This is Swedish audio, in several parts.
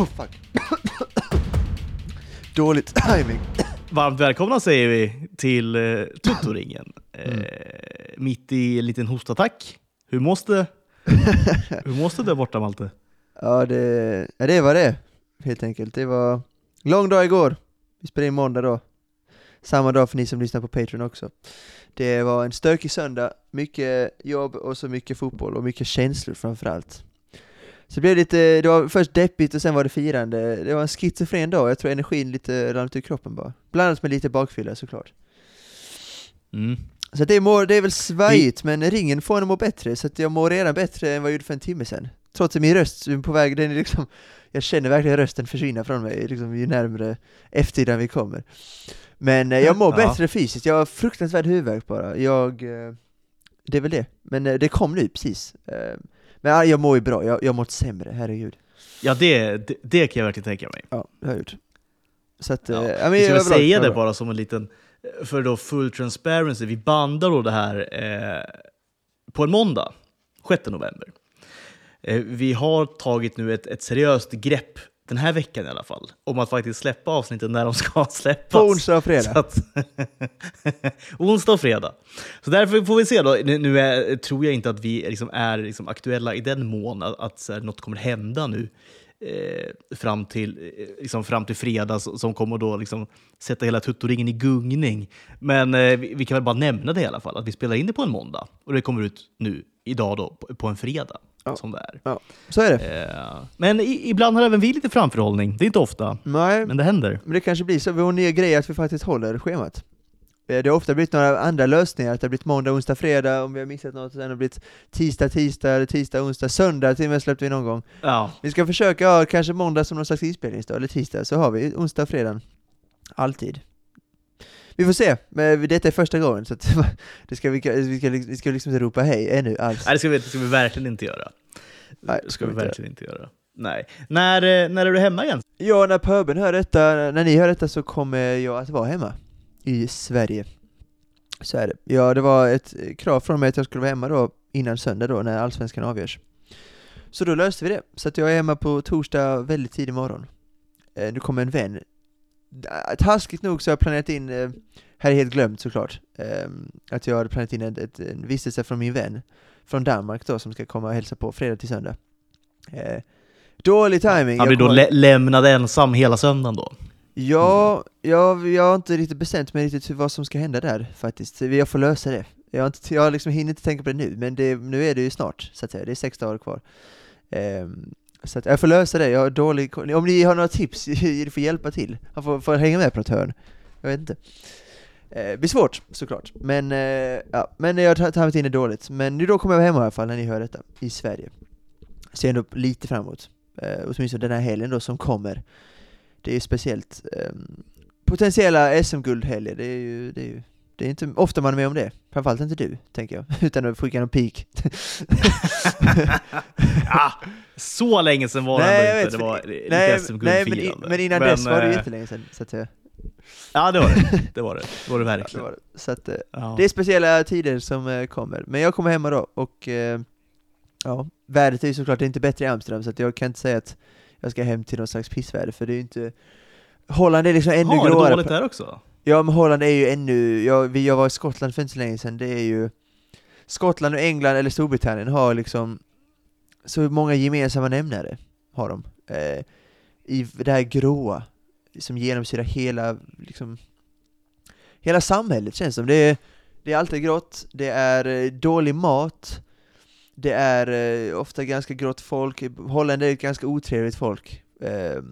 Oh fuck. Dåligt timing. Varmt välkomna säger vi till eh, Tuttoringen. Eh, Mm. mitt i en liten hostattack. Hur måste Hur måste det där borta Malte? Ja det, ja, det var det, helt enkelt. Det var lång dag igår. Vi spelade in måndag då. Samma dag för ni som lyssnar på Patreon också. Det var en stökig söndag, mycket jobb och så mycket fotboll och mycket känslor framförallt. Så det blev lite, det var först deppigt och sen var det firande. Det var en schizofren dag, jag tror energin lite rann ut ur kroppen bara. Blandat med lite bakfylla såklart. Mm. Så det, mår, det är väl svajigt, men ringen får en att må bättre, så jag mår redan bättre än vad jag gjorde för en timme sedan. Trots att min röst är på väg, den är liksom, jag känner verkligen rösten försvinna från mig liksom, ju närmare eftermiddagen vi kommer. Men eh, jag mår Ja. bättre fysiskt, jag har fruktansvärd huvudvärk bara. Jag, eh, det är väl det. Men eh, det kom nu precis. Men ja, jag mår ju bra, jag, jag har mått sämre, herregud. Ja, det, det, det kan jag verkligen tänka mig. Ja, det har jag gjort. Så att, Ja. ja, men Jag överlag- säga det överlag. bara som en liten, för då full transparency, vi bandar då det här eh, på en måndag, 6 november. Eh, vi har tagit nu ett, ett seriöst grepp, den här veckan i alla fall, om att faktiskt släppa avsnitten när de ska släppas. På onsdag och fredag. Att, onsdag och fredag. Så därför får vi se då. Nu, är, tror jag inte att vi liksom är liksom aktuella i den mån att, att här, något kommer hända nu eh, fram, till, eh, liksom, fram till fredag som kommer då liksom, sätta hela tuttoringen i gungning. Men eh, vi, vi kan väl bara nämna det i alla fall, att vi spelar in det på en måndag och det kommer ut nu, idag då, på, på en fredag. Ja. Som det är. Ja, så är det. Eh, men i, ibland har även vi lite framförhållning. Det är inte ofta, Nej, men det händer. Men det kanske blir så, vi har en ny grej att vi faktiskt håller schemat. Eh, Det har ofta blivit några andra lösningar, att det har blivit måndag, onsdag, fredag, om vi har missat något, sen har det blivit tisdag, tisdag, eller tisdag, onsdag, söndag till och med släppte vi någon gång. Ja, Vi ska försöka ha kanske måndag som någon slags inspelningsdag, eller tisdag, så har vi onsdag, fredag. Alltid. Vi får se, men detta är första gången, så att det ska, vi, vi, ska, vi ska liksom inte ropa hej ännu alls. Nej, det ska vi, det ska vi verkligen inte göra. Nej, det ska vi verkligen inte göra. Nej. När, eh, när är du hemma igen? Ja, när pöben hör detta, när ni hör detta så kommer jag att vara hemma i Sverige. Så är det. Ja, det var ett krav från mig att jag skulle vara hemma då innan söndag då, när Allsvenskan avgörs. Så då löste vi det, så att jag är hemma på torsdag väldigt tidig morgon. Eh, nu kommer en vän. Ah, Taskigt nog så har jag planerat in, eh, här är helt glömt såklart, eh, att jag hade planerat in en vistelse från min vän från Danmark då, som ska komma och hälsa på fredag till söndag. Eh, dålig timing. Han blir då lä- lämnad ensam hela söndagen då? Ja, jag, jag har inte riktigt bestämt mig riktigt vad som ska hända där faktiskt. Jag får lösa det. Jag, har inte, jag liksom hinner inte tänka på det nu, men det, nu är det ju snart, så att säga. Det är sex dagar kvar. Ehm, så att jag får lösa det, jag har dålig koll. Om ni har några tips, ni får hjälpa till. Han får, får hänga med på något hörn. Jag vet inte. Eh, Det blir svårt, såklart. Men, eh, ja, men jag har tagit in det dåligt. Men nu då kommer jag vara hemma i alla fall när ni hör detta, i Sverige. Ser ändå lite framåt. Eh, åtminstone den här helgen då som kommer. Det är ju speciellt. ehm, potentiella SM-guldhelger, det är ju, det är ju det är inte ofta man är med om det. Framförallt inte du, tänker jag. Utan att skicka någon pik. ah, så länge sedan var det Nej, jag ändå vet, inte. Det var lite nej, nej men, i, men innan dess var det eh, jättelänge sedan, så att säga. Ja, det var det. Det var det, det, var det Ja, det verkligen. var det. Så att, eh, Ja. det är speciella tider som eh, kommer. Men jag kommer hemma då, och eh, ja, vädret är ju såklart inte bättre i Amsterdam, så att jag kan inte säga att jag ska hem till någon slags pissväder, för det är ju inte... Holland är liksom ännu Jaha, är det gråare. dåligt där också? Ja, men Holland är ju ännu, jag, jag var i Skottland för inte så länge sedan, det är ju Skottland och England eller Storbritannien har liksom så många gemensamma nämnare, har de. Eh, I det här gråa, som genomsyrar hela, liksom, hela samhället känns som. Det är, det är alltid grått, det är eh, dålig mat, det är eh, ofta ganska grått folk, Holland är ett ganska otrevligt folk. Eh,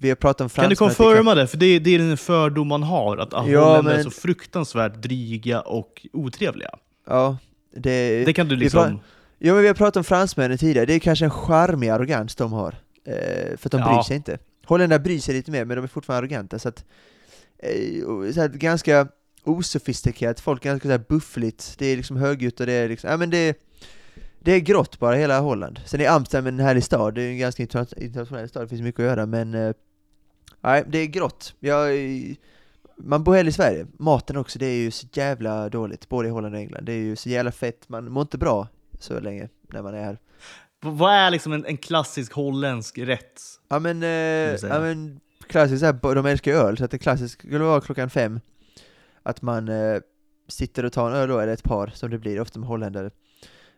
vi har pratat om Kan du fransmän, att det confirma det? För det, är den fördom man har, att Ja, holländare är men- så fruktansvärt dryga och otrevliga. Ja, det, Det kan du liksom... Ja men vi har pratat om fransmännen tidigare, det är kanske en charmig arrogans de har. Eh, för att de Ja. bryr sig inte. Holländare bryr sig lite mer, men de är fortfarande arroganta. Så att, eh, så här, ganska osofistikerat, folk är ganska så här buffligt, det är liksom högljutt och det är liksom, ja men det, det är grått bara hela Holland. Sen är Amsterdam en härlig stad, det är en ganska interna- internationell stad, det finns mycket att göra, men eh, nej, det är grått. Jag, man bor hellre i Sverige. Maten också, det är ju så jävla dåligt, både i Holland och England. Det är ju så jävla fett, man mår inte bra så länge när man är här. Vad är liksom en, en klassisk holländsk rätt? Ja men, eh, ja, men klassiskt här, de älskar ju öl, så att det klassiskt skulle vara klockan fem att man eh, sitter och tar en öl då, eller ett par som det blir ofta med holländare.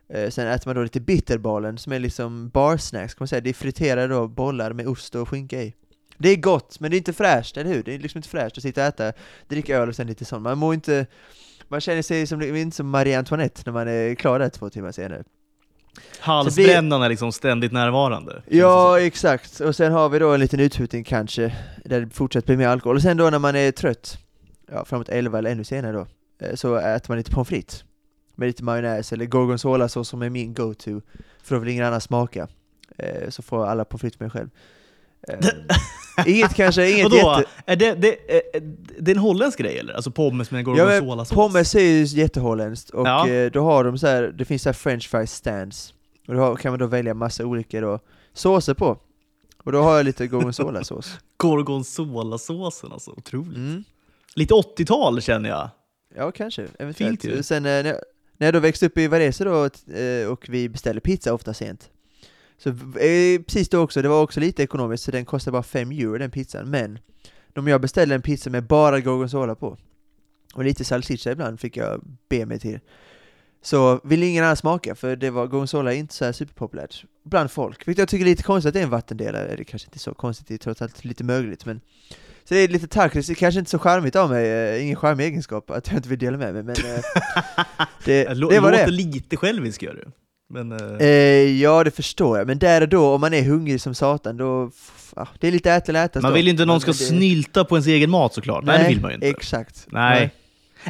Eh, sen äter man då lite bitterbalen som är liksom barsnacks kan man säga, det är friterade då bollar med ost och skinka i. Det är gott, men det är inte fräscht, eller hur? Det är liksom inte fräscht att sitta och äta, dricka öl och sen lite sånt. Man mår inte, man känner sig som, inte som Marie Antoinette när man är klar där två timmar senare. Halsbrännan är liksom ständigt närvarande. Ja, exakt. Och sen har vi då en liten uthutning kanske, där det fortsätter bli mer alkohol. Och sen då när man är trött, ja, framåt 11 eller ännu senare då, eh, så äter man lite pommes frites. Med lite majonnäs eller gorgonzola-sås som är min go-to, för då vill ingen annan smaka. Eh, Så får alla pommes frites med själv. Eh, Inget kanske, inget Vadå? jätte... Är det, det, är, det är en holländsk grej eller? Alltså pommes med Ja, gorgonzola-sås? pommes är ju jätteholländskt, och Ja. eh, då har de så här, det finns så här french fries stands. Och då kan man då välja massa olika då, såser på. Och då har jag lite gorgonzola-sås. Gorgonzola-såsen alltså, otroligt. Mm. Lite 80-tal känner jag. Ja, kanske. Eventuellt. Sen eh, när jag, när jag då växte upp i Varese då, eh, och vi beställde pizza ofta sent. Så eh, precis då också, det var också lite ekonomiskt, så den kostade bara 5 euro den pizzan. Men om jag beställde en pizza med bara gorgonzola på, och lite salsiccia ibland fick jag be mig till. Så ville ingen annan smaka, för det var gorgonzola är inte så här superpopulärt bland folk. Vilket jag tycker är lite konstigt att det är en vattendelare, eller kanske inte så konstigt, det är trots allt lite mögligt men så det är lite tackligt, det är kanske inte så charmigt av mig, eh, ingen charmig egenskap att jag inte vill dela med mig, men eh, det, det var låter det. lite självisk gör du. Men, eh, Eh, ja, det förstår jag, men där och då, om man är hungrig som satan, då, ja, det är lite äta eller äta man vill ju inte att någon ska det- snylta på ens egen mat såklart. Nej, det vill man ju inte. exakt. Nej.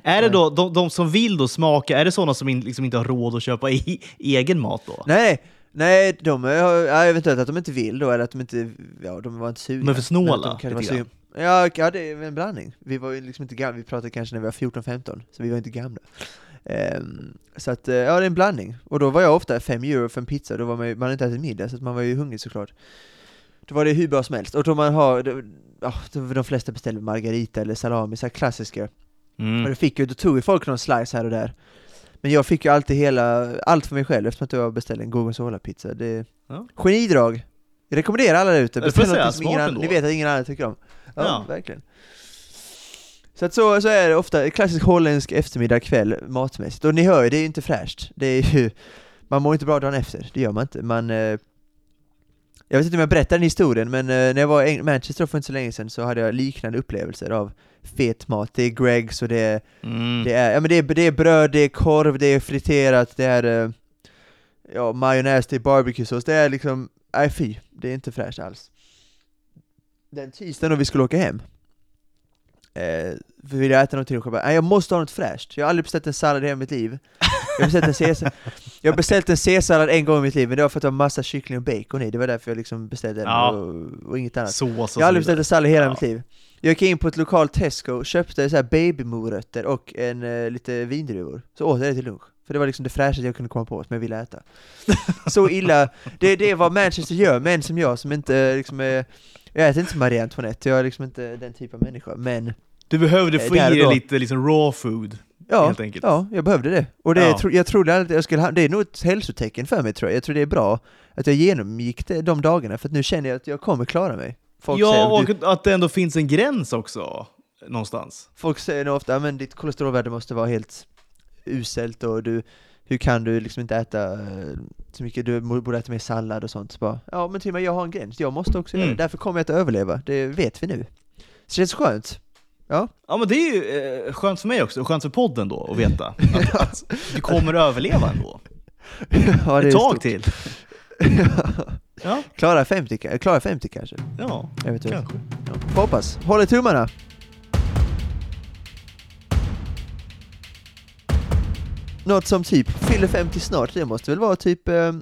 Är det Nej. då, de, de som vill då smaka, är det sådana som in, liksom inte har råd att köpa i, egen mat då? Nej, nej, de är, ja, eventuellt att de inte vill då, eller att de inte, ja, de var inte sugna. De är för snåla, de lite. Ja, ja, det är en blandning. Vi var ju liksom inte gamla, vi pratade kanske när vi var 14-15, så vi var inte gamla. Ehm, så att, eh, ja det är en blandning. Och då var jag ofta 5 euro för en pizza, då var man ju, man hade inte ätit middag, så att man var ju hungrig såklart. Då var det hur bra som helst. Och då man har, då, då de flesta beställde margarita eller salami, så klassiska. Och Mm. det fick ju, då tog ju folk någon slice här och där. Men jag fick ju alltid hela, allt för mig själv eftersom att jag beställde en gorgonzola-pizza. Det, Ja. Genidrag! Jag rekommenderar alla där ute, beställ något som ingen ni vet att ingen annan tycker om. Ja, Ja. verkligen. Så att så, så är det ofta, klassisk holländsk eftermiddag, kväll, matmässigt. Och ni hör ju, det är ju inte fräscht. Det är ju, man mår inte bra dagen efter, det gör man inte. Man, eh, jag vet inte om jag berättar den historien, men eh, när jag var i Manchester för inte så länge sedan så hade jag liknande upplevelser av fet mat. Det är Greggs och det är Mm. det är, ja, men det, är, det är bröd, det är korv, det är friterat, det är eh, ja, majonnäs, det är barbecuesås, det är liksom, nej fy, det är inte fräscht alls. Den tisdagen då vi skulle åka hem, eh, för ville jag äta någonting och jag bara, nej jag måste ha något fräscht, jag har aldrig beställt en sallad i hela mitt liv. Jag har beställt en Caesar, jag har beställt en C-sallad en gång i mitt liv, men det var för att det var massa kyckling och bacon i, det var därför jag liksom beställde den Ja. och, och inget annat. Sås och Jag har aldrig beställt en sallad i hela Ja. mitt liv. Jag gick in på ett lokalt Tesco, köpte så här babymorötter och en, eh, lite vindruvor. Så åt jag det till lunch. För det var liksom det fräschaste jag kunde komma på som jag ville äta. Så illa, det, det är vad Manchester gör, män som jag som inte eh, liksom är, jag äter inte som Marie Antoinette, jag är liksom inte den typen av människa, men Du behövde Eh, få i dig lite liksom raw food, ja, helt enkelt. ja jag behövde det. Och det, Ja. tro, jag trodde att jag skulle det är nog ett hälsotecken för mig tror jag. Jag tror det är bra att jag genomgick det, de dagarna, för att nu känner jag att jag kommer klara mig. Folk säger, ja, "Du- och att det ändå finns en gräns också, någonstans. Folk säger nog ofta att ditt kolesterolvärde måste vara helt uselt och du, hur kan du liksom inte äta eh, så mycket, du borde äta mer sallad och sånt. Så bara, ja men till och med jag har en gräns, jag måste också göra Mm. det, därför kommer jag att överleva, det vet vi nu. Så det känns skönt. Ja, Ja, men det är ju eh, skönt för mig också, och skönt för podden då, att veta att, att du kommer överleva ändå. ja det är Ett tag till. Ja, Klara 50, ka- klara 50 kanske, ja, eventuellt. kanske. Ja. Får Hoppas, håller tummarna! Något som typ fyller 50 snart, det måste väl vara typ eh,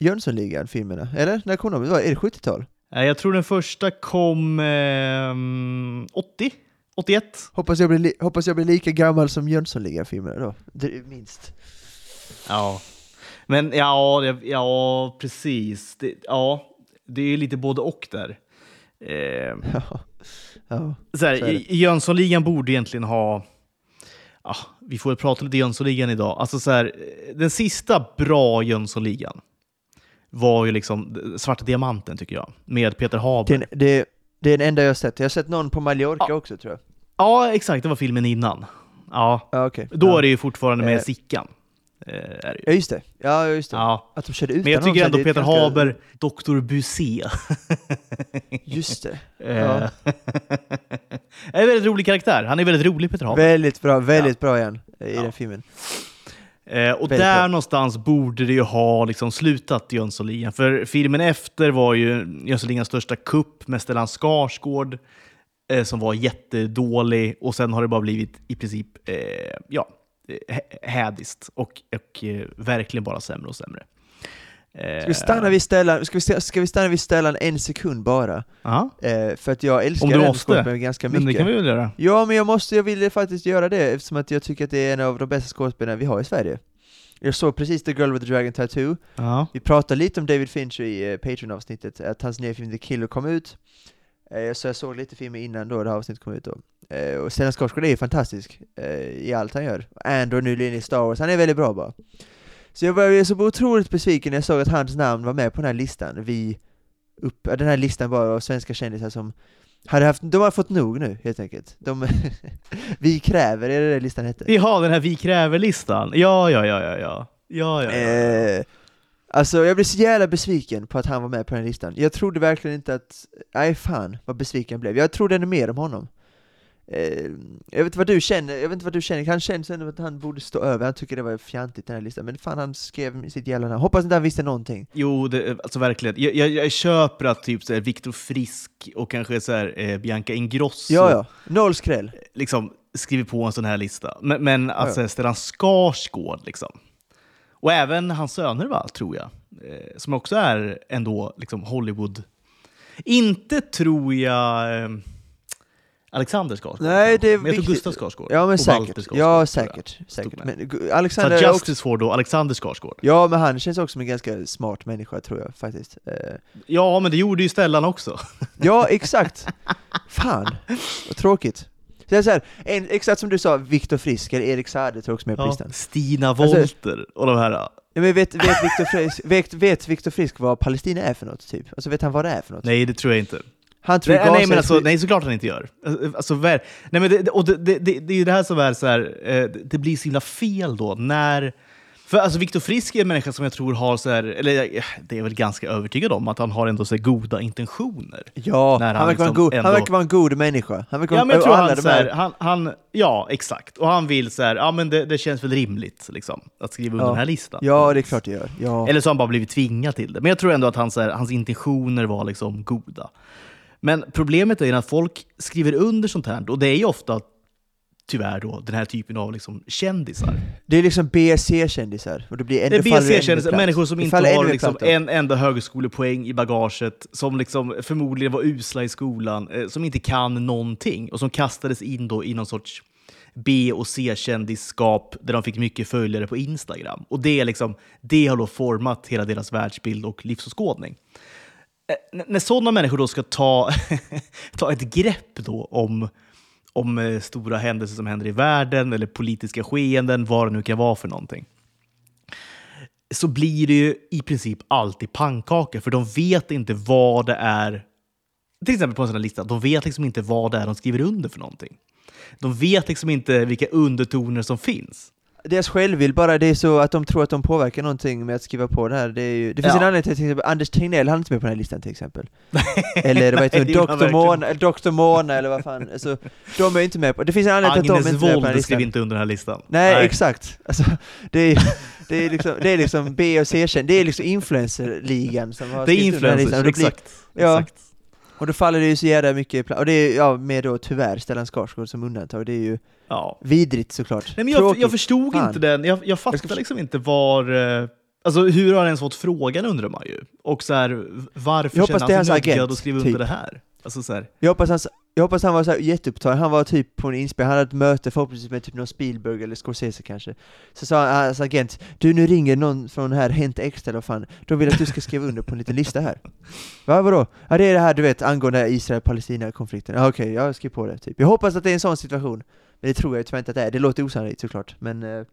Jönssonligan-filmerna, eller? När kom de? Är det 70-tal? Nej, Jag tror den första kom ehm, 80? 81? Hoppas jag blir, li- hoppas jag blir lika gammal som Jönssonligan-filmerna då, det är minst. Ja. Men ja, ja precis. Det, ja, det är lite både och där. Eh, Ja. ja. så här, Så Jönssonligan borde egentligen ha... Ja, vi får väl prata lite Jönssonligan idag. Alltså så här, den sista bra Jönssonligan var ju liksom Svarta Diamanten tycker jag, med Peter Haber. Det, det, det är den enda jag har sett. Jag har sett någon på Mallorca Ja. också tror jag. Ja, exakt, det var filmen innan. Ja, Ja, okej. då ja. är det ju fortfarande med Eh. Sickan. Eh, är. Ja, just det. Ja, just det. Ja. Att de körde ut Men jag tycker ändå Peter ganska- Haber, Dr. Busé. Just det. Eh, Ja. är en väldigt rolig karaktär. Han är väldigt rolig, Peter Haber. Väldigt bra, väldigt bra igen i Ja. den filmen. Eh, och Väldigt där någonstans borde det ju ha liksom slutat Jönssonligan. För filmen efter var ju Jönssonligans största kupp med Stellan Skarsgård eh, som var jättedålig och sen har det bara blivit i princip eh, ja, eh, hä- hädiskt och, och eh, verkligen bara sämre och sämre. Eh, Ska vi stanna vid Stellan, ska vi, ska vi stanna vid Stellan en sekund bara? Ja, Eh, för att jag älskar Om du måste. ganska men det mycket. kan vi väl göra. Ja, men jag måste, jag ville faktiskt göra det eftersom att jag tycker att det är en av de bästa skådespelarna vi har i Sverige. Jag såg precis The Girl with the Dragon Tattoo, Ja. vi pratade lite om David Fincher i eh, Patreon-avsnittet, att hans nya film The Killer kom ut. Eh, så jag såg lite filmer innan då det här avsnittet kom ut då. Eh, och Stellan Skarsgård är ju fantastisk eh, i allt han gör. Andor in i Star Wars, han är väldigt bra bara. Så jag var så otroligt besviken när jag såg att hans namn var med på den här listan. Vi upp, den här listan bara av svenska kändisar som hade haft, de har fått nog nu helt enkelt. De, vi kräver, är det det listan hette? Jaha, den här Vi kräver-listan. Ja, ja, ja, ja, ja. Ja, ja, ja. Eh, alltså jag blev så jävla besviken på att han var med på den här listan. Jag trodde verkligen inte att, nej fan vad besviken jag blev. Jag trodde ännu mer om honom. Eh, jag vet inte vad du känner, jag vet inte vad du känner, han känns ändå att han borde stå över, han tycker det var fjantigt den här listan, men fan han skrev sitt jävla namn. Hoppas inte han visste någonting. Jo, det, alltså verkligen. Jag, jag, jag köper att typ så här, Viktor Frisk och kanske så här, eh, Bianca Ingrosso Ja, ja, noll skräll. liksom skriver på en sån här lista. Men, men Ja, alltså ja. Stellan Skarsgård liksom. Och även hans söner va, tror jag. Eh, som också är ändå liksom Hollywood. Inte tror jag eh, Alexander Skarsgård. Nej, det är men jag tror. Gustav Skarsgård. Ja men och säkert, Skarsgård, ja säkert, säkert. Men Så Alexander är Justice också, får då Alexander Skarsgård. ja men han känns också som en ganska smart människa tror jag faktiskt. Eh, Ja, men det gjorde ju Stellan också. Ja, exakt! Fan, vad tråkigt. Så så här, en, exakt som du sa, Viktor Frisk eller Erik Saade tror jag också med på Ja, listan. Stina Alltså- Wolter och de här. Ja, men vet, vet, Viktor Frisk, vet, vet Viktor Frisk vad Palestina är för något, typ? Alltså vet han vad det är för något? Nej, det tror jag inte. Han tror Nej, nej, men alltså, nej, såklart han inte gör. Alltså, ver- nej, men det, och det, det, det, det är ju det här som är så här, eh, det- blir så himla fel då när... För alltså Viktor Frisk är en människa som jag tror har, så här, eller eh, det är väl ganska övertygad om, att han har ändå så här goda intentioner. Ja, när han, han verkar vara en liksom god, han ändå- verkar vara en god människa. Han verkar Ja, men jag tror han, så här, han, han, ja exakt. Och han vill så här, ja men det, det känns väl rimligt liksom, att skriva under Ja. den här listan. Ja, det är klart det gör. Ja. Eller så har han bara blivit tvingad till det. Men jag tror ändå att hans, så här, hans intentioner var liksom goda. Men problemet är att folk skriver under sånt här, och det är ju ofta tyvärr då den här typen av liksom, kändisar. Det är liksom BSC-kändisar, och det blir Det är det ännu mer BSC-kändisar, människor som inte ännu har liksom, en enda högskolepoäng i bagaget, som liksom förmodligen var usla i skolan, eh, som inte kan någonting och som kastades in då i någon sorts B och C-kändisskap där de fick mycket följare på Instagram. Och det, är liksom, det har då format hela deras världsbild och livsåskådning. Eh, när sådana människor då ska ta, ta ett grepp då om, om eh, stora händelser som händer i världen eller politiska skeenden, vad det nu kan vara för någonting så blir det ju i princip alltid pannkaka, för de vet inte vad det är. Till exempel på en sån här lista, de vet liksom inte vad det är de skriver under för någonting. De vet liksom inte vilka undertoner som finns. Deras självbild bara, det är så att de tror att de påverkar någonting med att skriva på det här. Det, är ju, det finns Ja. en anledning till till exempel Anders Tegnell, han är inte med på den här listan till exempel. Eller vad heter Nej, han Dr. Mona, Dr. Mona eller vad fan. Alltså, de är inte med på, det finns en anledning till att de inte är med på den här Wold skrev listan. inte under den här listan. Nej, exakt. Alltså, det, är, det, är liksom, det är liksom B och C-känd, det är liksom influencerligan som har är skrivit under den här listan. influencers, det blir- exakt. ja. exakt. Och då faller det ju så jävla mycket, pla- och det är ja, med då tyvärr Stellan Skarsgård som undantag, det är ju Ja. vidrigt såklart. Nej, men jag, jag förstod Fan. inte den. Jag, jag fattar Jag liksom inte var... eh, Alltså hur har han ens fått frågan undrar man ju. Och så här, varför Jag känner han sig nödgad att skriva typ. under det här? Alltså så här. Jag hoppas, han, jag hoppas han var så här jätteupptagen, han var typ på en inspelning, han hade ett möte förhoppningsvis med typ någon Spielberg eller Scorsese kanske. Så sa han, hans agent, du nu ringer någon från här Hänt Extra eller vad fan, de vill att du ska skriva under på en liten lista här. Va, vadå? Ja det är det här du vet angående Israel-Palestina-konflikten, ja okej, jag skriver på det typ. Jag hoppas att det är en sån situation, men det tror jag tyvärr inte att det är, det låter osannolikt såklart, men eh,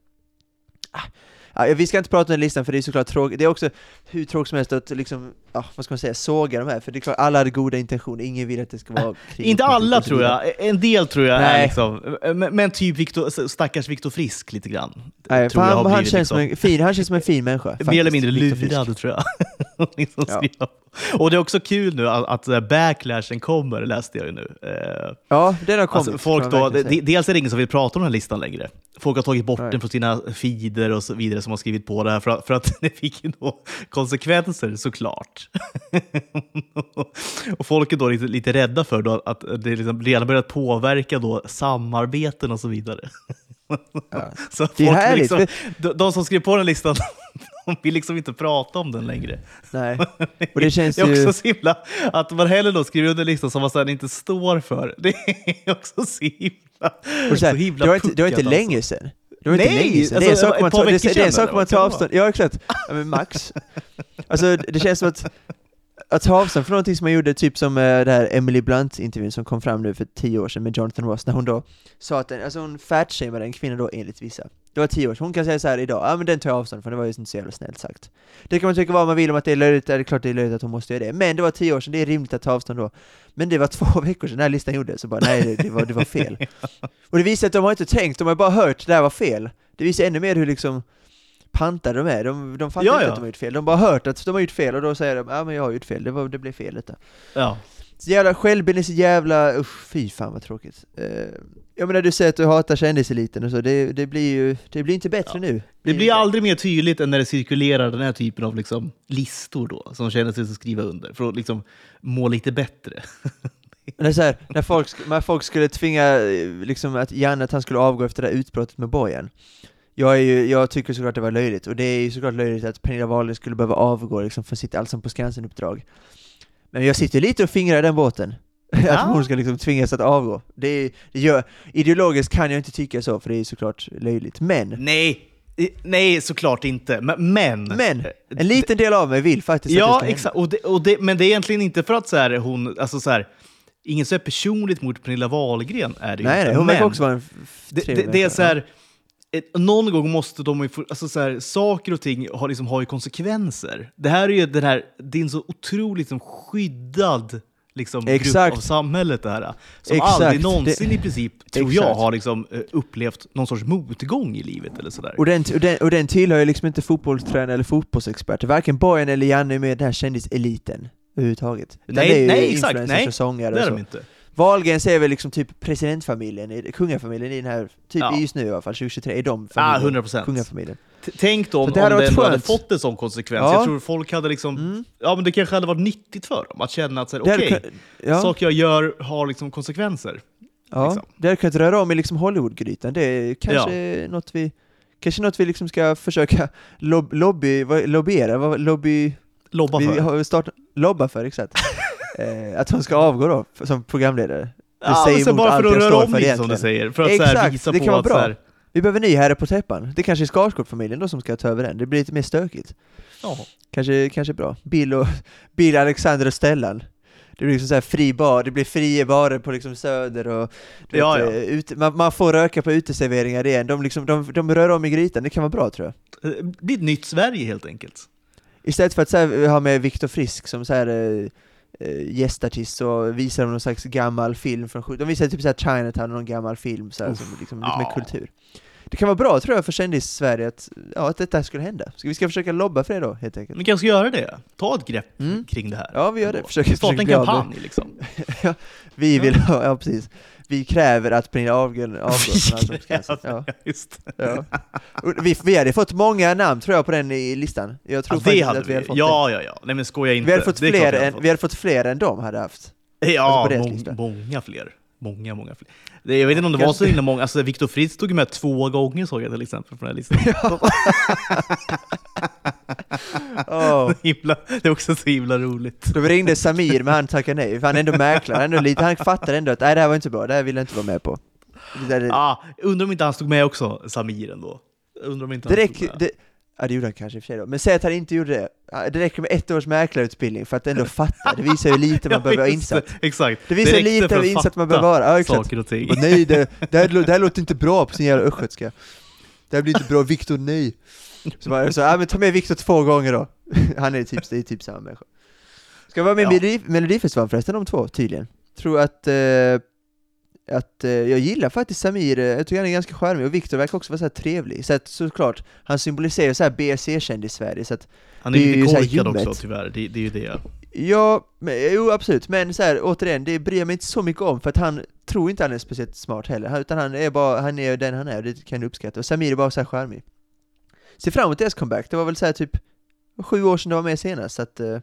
Ja, vi ska inte prata om den listan för det är såklart tråkigt, det är också hur tråkigt som helst att liksom, ja, vad ska man säga, såga de här, för det är klart alla hade goda intentioner, ingen vill att det ska vara krig Inte alla tror jag, en del tror jag är Nej. liksom, men, men typ Victor, stackars Viktor Frisk lite grann. Nej, tror han, han, känns liksom- som en fin, han känns som en fin människa. Mer eller mindre lurad tror jag. liksom Ja. Och det är också kul nu att, att eh, backlashen kommer, läste jag ju nu. Eh, Ja, den har kommit. Alltså folk då, de, dels är det ingen som vill prata om den här listan längre. Folk har tagit bort Nej. den från sina feeder och så vidare som har skrivit på det här för att, för att det fick ju då konsekvenser såklart. och folk är då lite, lite rädda för då att det liksom redan börjat påverka då samarbeten och så vidare. Ja. Så Det är härligt, Liksom, de, de som skrev på den listan de vill liksom inte prata om den längre. Nej. Och det känns Det är ju... också så himla, att man hellre då skriver under listan som man sedan inte står för. Det är också så himla, Och så här, så himla det var inte, det var inte puckat, länge sedan. Det var inte Nej, länge sedan. det är en alltså, sak ett man det, det är en sak man tar avstånd Ja, exakt. Ja, men max. Alltså, det känns som att att ta avstånd från någonting som man gjorde, typ som eh, det här Emily Blunt-intervjun som kom fram nu för tio år sedan med Jonathan Ross, när hon då sa att den, alltså hon fatshameade en kvinna då enligt vissa. Det var tio år sedan, hon kan säga så här idag, ja men den tar jag avstånd från, det var ju inte så jävla snällt sagt. Det kan man tycka vad man vill om att det är löjligt, det är klart det är löjligt att hon måste göra det, men det var tio år sedan, det är rimligt att ta avstånd då. Men det var två veckor sedan den här listan gjordes, så bara nej, det, det, var, det var fel. Och det visar att de har inte tänkt, de har bara hört det här var fel. Det visar ännu mer hur liksom pantade de är, de, de fattar Ja, inte ja. att de har gjort fel, de har bara hört att de har gjort fel och då säger de ja men jag har gjort fel, det, var, det blev fel detta. Ja. Så jävla självbild är så jävla, usch fy fan vad tråkigt. Uh, jag menar du säger att du hatar kändiseliten och så, det, det blir ju, det blir inte bättre Ja. nu. Det blir aldrig mer tydligt än när det cirkulerar den här typen av liksom listor då, som känner sig att skriva under, för att liksom må lite bättre. Men här, när, folk, när folk skulle tvinga, liksom att Janne att han skulle avgå efter det här utbrottet med Bojan. Jag, är ju, jag tycker såklart det var löjligt, och det är ju såklart löjligt att Pernilla Wahlgren skulle behöva avgå liksom för sitt Allsång på Skansen-uppdrag. Men jag sitter lite och fingrar i den båten. Ja. att hon ska liksom tvingas att avgå. Det, är- det gör, ideologiskt kan jag inte tycka så, för det är såklart löjligt. Men, Nej, nej såklart inte. Men, men, men, en liten del av mig vill faktiskt att det Ja, ska exakt. Och det, och det, men det är egentligen inte för att så här, hon, alltså så här, inget så här personligt mot Pernilla Wahlgren är det Nej, inte. hon verkar också vara en det, det, är så här, någon gång måste de ju få, alltså så här, saker och ting har, liksom, har ju konsekvenser. Det här är ju den här, det är en så otroligt liksom, skyddad liksom, grupp av samhället det här. Som Exakt. aldrig någonsin Det- i princip, tror jag, Exakt. har liksom, eh, upplevt någon sorts motgång i livet eller sådär. Och den, och, den, och den tillhör ju liksom inte fotbollstränare eller fotbollsexperter, varken Bojan eller Janne är med i den här kändiseliten överhuvudtaget. Utan Nej, det är ju nej, exakt, nej. och sångare det är och de inte. Wahlgren ser väl liksom typ presidentfamiljen, kungafamiljen i den här, typ Ja. just nu i alla fall, 2023, är de familjen, 100 procent. kungafamiljen. Tänk då om, det om hade det ändå hade skönt. fått en sån konsekvens. Ja. Jag tror folk hade liksom, Mm. ja men det kanske hade varit nyttigt för dem att känna att Det hade okej, kun- ja, saker jag gör har liksom konsekvenser. ja, liksom. det hade kunnat röra om i liksom Hollywoodgrytan, det är kanske något vi Kanske något vi liksom ska försöka lob lobby, lobbyera, lobby, Lobba vi för. har startat, lobba för, exakt. eh, att hon ska avgå då, som programledare. ja, säger emot bara allt för att jag röra står om för lite som du säger. För att så här, Exakt, visa det på kan vara att bra. Vi behöver ny herre på täppan. Det kanske är Skarsgård-familjen då som ska ta över den. Det blir lite mer stökigt. ja. Kanske, kanske bra. Bill och Bill, Alexander och Stellan. Det blir liksom så här fri bar, det blir fria barer på liksom Söder och Ja, vet, ja. eh, Ute, man, man får röka på uteserveringar igen. De, liksom, de, de rör om i grytan, det kan vara bra tror jag. Eh, Det är ett nytt Sverige helt enkelt. Istället för att här, ha med Viktor Frisk som så här, eh, gästartist så visar de någon slags gammal film från 70 De visar typ så här Chinatown, någon gammal film så här, Uff, som liksom, lite ja. mer kultur. Det kan vara bra tror jag för kändis-Sverige att, ja, att detta skulle hända. Ska vi ska försöka lobba för det då, helt enkelt? Ni kanske ska göra det. Ta ett grepp Mm. kring det här. Ja, vi gör det. Försöker- Starta en kampanj liksom. Vi vill ha, ja precis. Vi kräver att Pernilla avgår. Ja, Just ja. Vi, vi hade fått många namn tror jag på den i listan. Jag tror Ja, faktiskt hade att vi hade fått det. Ja, ja, ja. Nej men skoja inte. Vi hade fått fler hade än, fått. vi hade fått fler än de hade haft. Ja, alltså på deras må- lista. många fler. Många, många fler. Det, jag vet inte om det var så himla många. Alltså, Viktor Fritz tog med två gånger såg jag till exempel på den här listan. Åh. himla, det är också så himla roligt. Då ringde Samir, men han tackade nej, för han är ändå mäklare, ändå lite, han fattar ändå att nej, det här var inte bra, det här vill jag inte vara med på. Det, där, Ah, undrar om inte han stod med också, Samir ändå. Undrar om inte han det stod med. det, ja det gjorde han kanske i och för sig då, men säg att han inte gjorde det. Det räcker med ett års mäklarutbildning för att ändå fatta, det visar ju lite man behöver vara insatt. Det, exakt. Det visar räckte lite att insatt man behöver vara, ja exakt. Saker och ting. Bara, nej, det, det, här, det här låter inte bra på sin jävla östgötska. det här blir inte bra, Viktor nej. Så bara, så, ja men ta med Viktor två gånger då. Han är typ, det är typ samma människa. Ska vara med i Ja. Melodi, Melodifestivalen förresten, de två tydligen. Tror att, eh, att eh, jag gillar faktiskt Samir, eh, jag tycker han är ganska charmig, och Viktor verkar också vara så här trevlig. Så att, såklart, han symboliserar så här BSC-kändis-Sverige, så att Han är är lite korkad också tyvärr, det, det är ju det. Ja, men, jo absolut, men så här, återigen, det bryr jag mig inte så mycket om för att han tror inte han är speciellt smart heller, utan han är bara, han är den han är, det kan jag uppskatta, och Samir är bara så här charmig. Se fram emot deras comeback, det var väl så här typ sju år sedan de var med senast, så att uh,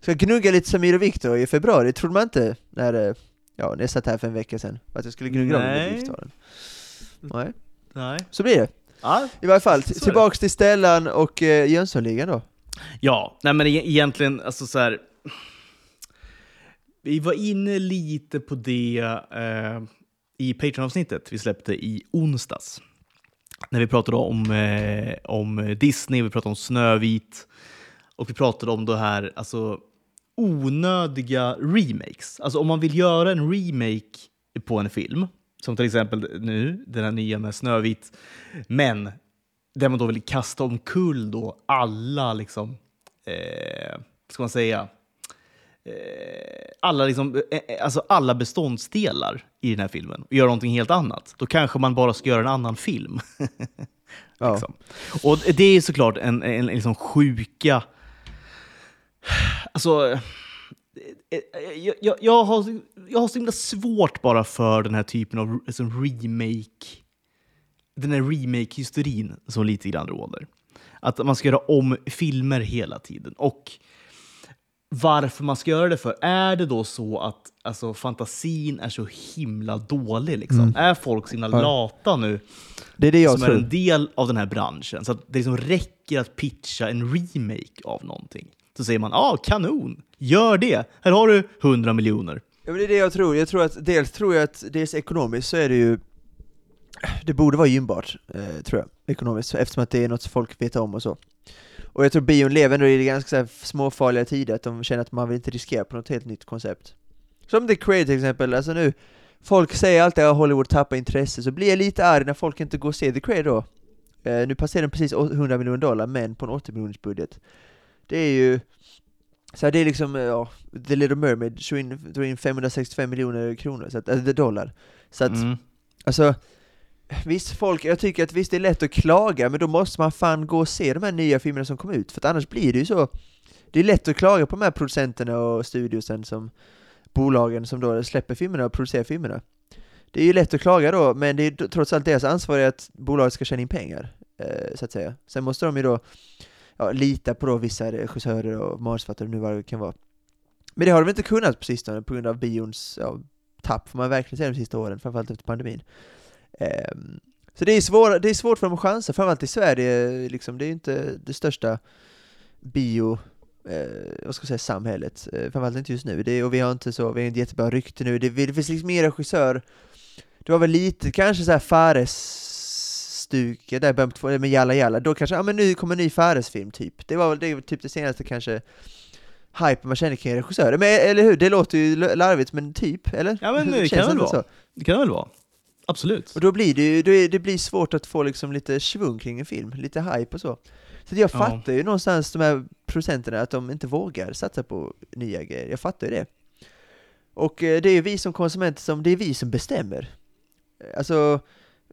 ska gnugga lite Samir och Viktor i februari, trodde man inte? När, eh, ja, när jag satt här för en vecka sedan, att jag skulle gnugga i Nej. Melodifestivalen. Nej, Nej. så blir det. Ja, I varje fall, Så tillbaks till Stellan och uh, Jönssonligan då. Ja, nej men e- egentligen, alltså så här. Vi var inne lite på det eh, i Patreon-avsnittet vi släppte i onsdags. När vi pratade om, eh, om Disney, vi pratade om Snövit och vi pratade om det här, alltså onödiga remakes. Alltså om man vill göra en remake på en film, som till exempel nu, den här nya med Snövit, men där man då vill kasta omkull då alla, liksom, eh, ska man säga, eh, alla, liksom, eh, eh, alltså alla beståndsdelar i den här filmen och göra någonting helt annat. Då kanske man bara ska göra en annan film. Ja. liksom. Och det är såklart en, en, en liksom sjuka... Alltså... eh, eh, Jag, jag, jag, har, jag har så himla svårt bara för den här typen av alltså, remake den här remake-hysterin som lite grann råder. Att man ska göra om filmer hela tiden. Och varför man ska göra det för. Är det då så att alltså, fantasin är så himla dålig? Liksom? Är folk så himla lata nu Det är det jag som är tror. en del av den här branschen? Så att det liksom räcker att pitcha en remake av någonting. Så säger man ja, ah, kanon, gör det. Här har du 100 miljoner. Ja men det är det jag tror, jag tror att dels tror jag att dels ekonomiskt så är det ju Det borde vara gynnbart, eh, tror jag, ekonomiskt, eftersom att det är något som folk vet om och så. Och jag tror bion lever ändå i ganska så här småfarliga tider, att de känner att man vill inte riskera på något helt nytt koncept. Som The Crate till exempel, alltså nu Folk säger alltid att Hollywood tappar intresse, så blir jag lite arg när folk inte går och ser The Crate då. Eh, Nu passerar den precis 100 miljoner dollar, men på en 80 miljoners budget. Det är ju så här, det är liksom, eh, ja, The Little Mermaid drog in, drog in 565 miljoner kronor, så att, eller dollar. Så att, Mm. alltså, visst folk, jag tycker att visst det är lätt att klaga, men då måste man fan gå och se de här nya filmerna som kommer ut, för att annars blir det ju så, det är lätt att klaga på de här producenterna och studiosen som, bolagen som då släpper filmerna och producerar filmerna. Det är ju lätt att klaga då, men det är trots allt deras ansvar är att bolaget ska tjäna in pengar, eh, så att säga. Sen måste de ju då ja, lita på då vissa regissörer och manusförfattare nu vad det kan vara. Men det har de inte kunnat på sistone på grund av bions ja, tapp, får man verkligen säga de sista åren, framförallt efter pandemin. Um, så det är, svåra, det är svårt för dem att chansa, framförallt i Sverige, liksom, det är ju inte det största bio eh, vad ska jag säga, samhället, eh, framförallt inte just nu. Det och vi har inte så, vi har inte jättebra rykte nu, det, det finns liksom ingen regissör det var väl lite kanske så här Fares-stuket där i början på två- med Jalla Jalla, då kanske, ja men nu kommer en ny Fares-film typ. Det var väl det, typ det senaste kanske hype man känner kring regissörer. Men eller hur, det låter ju larvigt men typ, eller? Ja, men det kan väl vara. Det kan det väl vara. Absolut. Och då blir det ju, är, det blir svårt att få liksom lite svung kring en film, lite hype och så. Så jag Ja. fattar ju någonstans de här producenterna att de inte vågar satsa på nya grejer, jag fattar ju det. Och eh, det är ju vi som konsumenter som, det är vi som bestämmer. Alltså,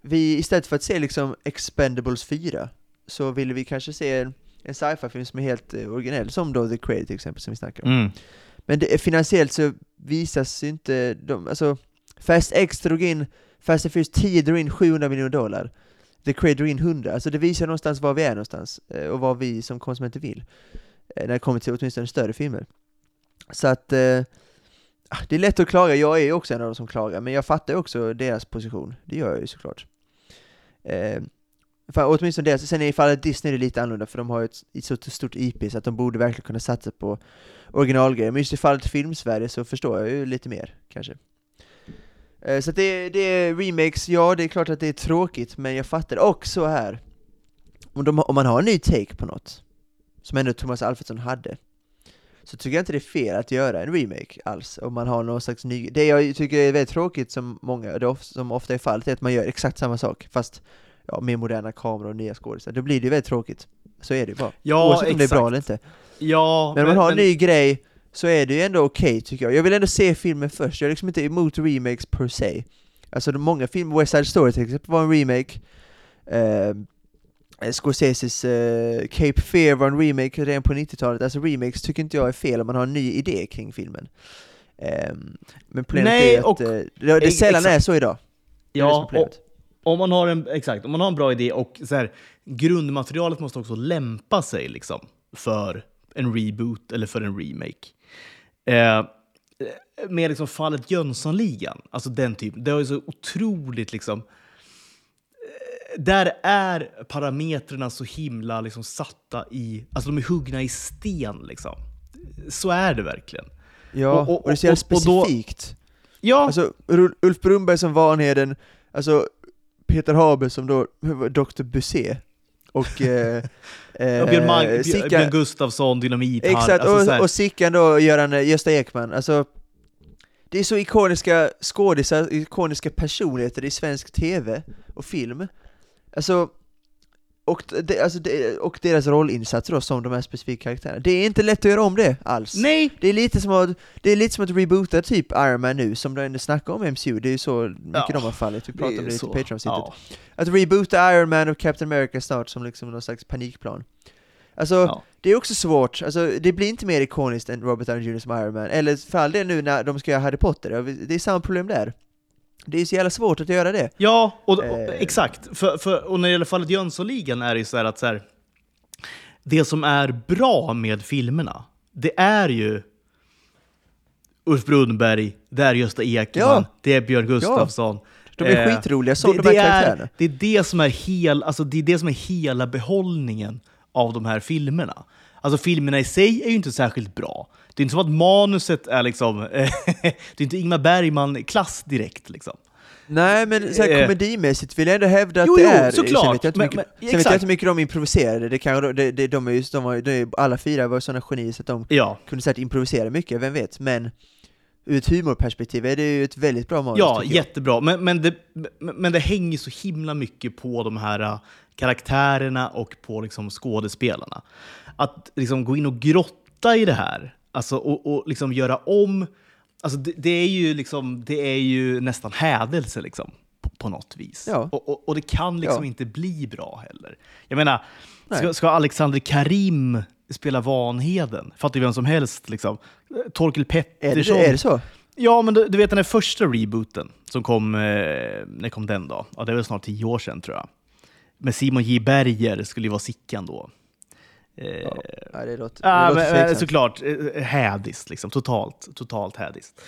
vi, istället för att se liksom Expendables 4, så vill vi kanske se en, en sci-fi-film som är helt eh, originell, som då The Cradle till exempel, som vi snackar om. Mm. Men det, finansiellt så visas ju inte de, alltså Fast X drog in, Fast and Furious 10 drog in 700 miljoner dollar. The Cradle drog in 100, alltså det visar någonstans var vi är någonstans, eh, och vad vi som konsumenter vill eh, När det kommer till åtminstone större filmer. Så att, ah, det är lätt att klaga, jag är ju också en av de som klagar, men jag fattar ju också deras position, det gör jag ju såklart eh, för åtminstone det, sen i fallet Disney är det lite annorlunda, för de har ju ett, ett så stort IP så att de borde verkligen kunna satsa på originalgrejer, men just i fallet Filmsverige så förstår jag ju lite mer, kanske. Eh, Så att det, det är remakes, ja det är klart att det är tråkigt, men jag fattar också här, om, de, om man har en ny take på något, som ändå Thomas Alfredsson hade, så tycker jag inte det är fel att göra en remake alls, om man har någon slags ny... Det jag tycker är väldigt tråkigt, som många, som ofta är fallet, är att man gör exakt samma sak, fast ja, mer moderna kameror och nya skådisar. Då blir det ju väldigt tråkigt. Så är det ju bara. Ja, Oavsett om det är bra eller inte. Ja, Men om man har en ny grej så är det ju ändå okej tycker jag. Jag vill ändå se filmen först, jag är liksom inte emot remakes per se. Alltså de många filmer, West Side Story till exempel var en remake. Eh, Scorseses eh, Cape Fear var en remake redan på 90-talet. Alltså remakes tycker inte jag är fel om man har en ny idé kring filmen. Eh, men problemet Nej, är att och- eh, det, det sällan exakt. är så idag. Det det Ja, och, om man har en, exakt, om man har en bra idé och så här, grundmaterialet måste också lämpa sig liksom, för en reboot eller för en remake. Eh, med liksom fallet Jönssonligan, alltså den typen, det har ju så otroligt liksom... Där är parametrarna så himla liksom satta i, alltså de är huggna i sten liksom. Så är det verkligen. Ja, och- och, och- det är så jävla och då- specifikt. Ja, Alltså Ul- Ulf Brunberg som Vanheden, alltså Peter Haber som då Dr. Busé och eh, eh, och Björn, Mag- Sickan- Björn Gustafsson, Dynamit, Exakt, alltså, och, och Sickan då Göran eh, Gösta Ekman, alltså det är så ikoniska skådisar, ikoniska personligheter i svensk TV och film. Alltså, och, det, alltså det, och deras rollinsatser då som de här specifika karaktärerna. Det är inte lätt att göra om det alls. Nej, Det är lite som att, det är lite som att reboota typ Iron Man nu, som de ändå snackar om MCU, det är ju så mycket Ja, de har fallit, vi pratade om det i. Patreon-avsnittet. Ja. Att reboota Iron Man och Captain America snart som liksom någon slags panikplan. Alltså, Ja. det är också svårt, alltså det blir inte mer ikoniskt än Robert Downey Jr som Iron Man, eller för all del nu när de ska göra Harry Potter, det är samma problem där. Det är så jävla svårt att göra det. Ja, och, och, Eh. exakt. För, för, och när det gäller fallet Jönssonligan är det ju så här att så här, det som är bra med filmerna, det är ju Ulf Brunnberg, det är Gösta Ekman, Ja. det är Björn Gustafsson. De är Eh, skitroliga som det, de det, är, det, är det, som är hel, alltså det är det som är hela behållningen av de här filmerna. Alltså filmerna i sig är ju inte särskilt bra. Det är inte som att manuset är liksom... det är inte Ingmar Bergman-klass direkt. Liksom. Nej men så här, Eh. komedimässigt vill jag ändå hävda att Jo, det jo, är... såklart. Sen vet jag inte Men- mycket, men- sen vet jag inte mycket de improviserade, det kan, det, det, de är ju, de var, de alla fyra var sådana genier så att de Ja, kunde säkert improvisera mycket, vem vet, men ur ett humorperspektiv är det ju ett väldigt bra manus ja jättebra. Men, men, det, men men det hänger så himla mycket på de här äh, karaktärerna och på liksom skådespelarna. Att liksom gå in och grotta i det här alltså, och, och liksom göra om... Alltså det, det, är ju liksom, det är ju nästan hädelse liksom, på, på något vis. Ja. Och, och, och det kan liksom Ja. inte bli bra heller. Jag menar, ska, Nej. ska Alexander Karim spela Vanheden? Fattar vem som helst. Liksom. Torkel Är Pettersson. det, är det så? Ja, men du, du vet den här första rebooten som kom, eh, när kom den då? Ja, det är väl snart tio år sedan tror jag. Med Simon J. Berger skulle ju vara Sickan då. Eh, Ja, nej, det låter, det låter men, såklart. eh, Hädiskt, liksom. Totalt, totalt hädisst.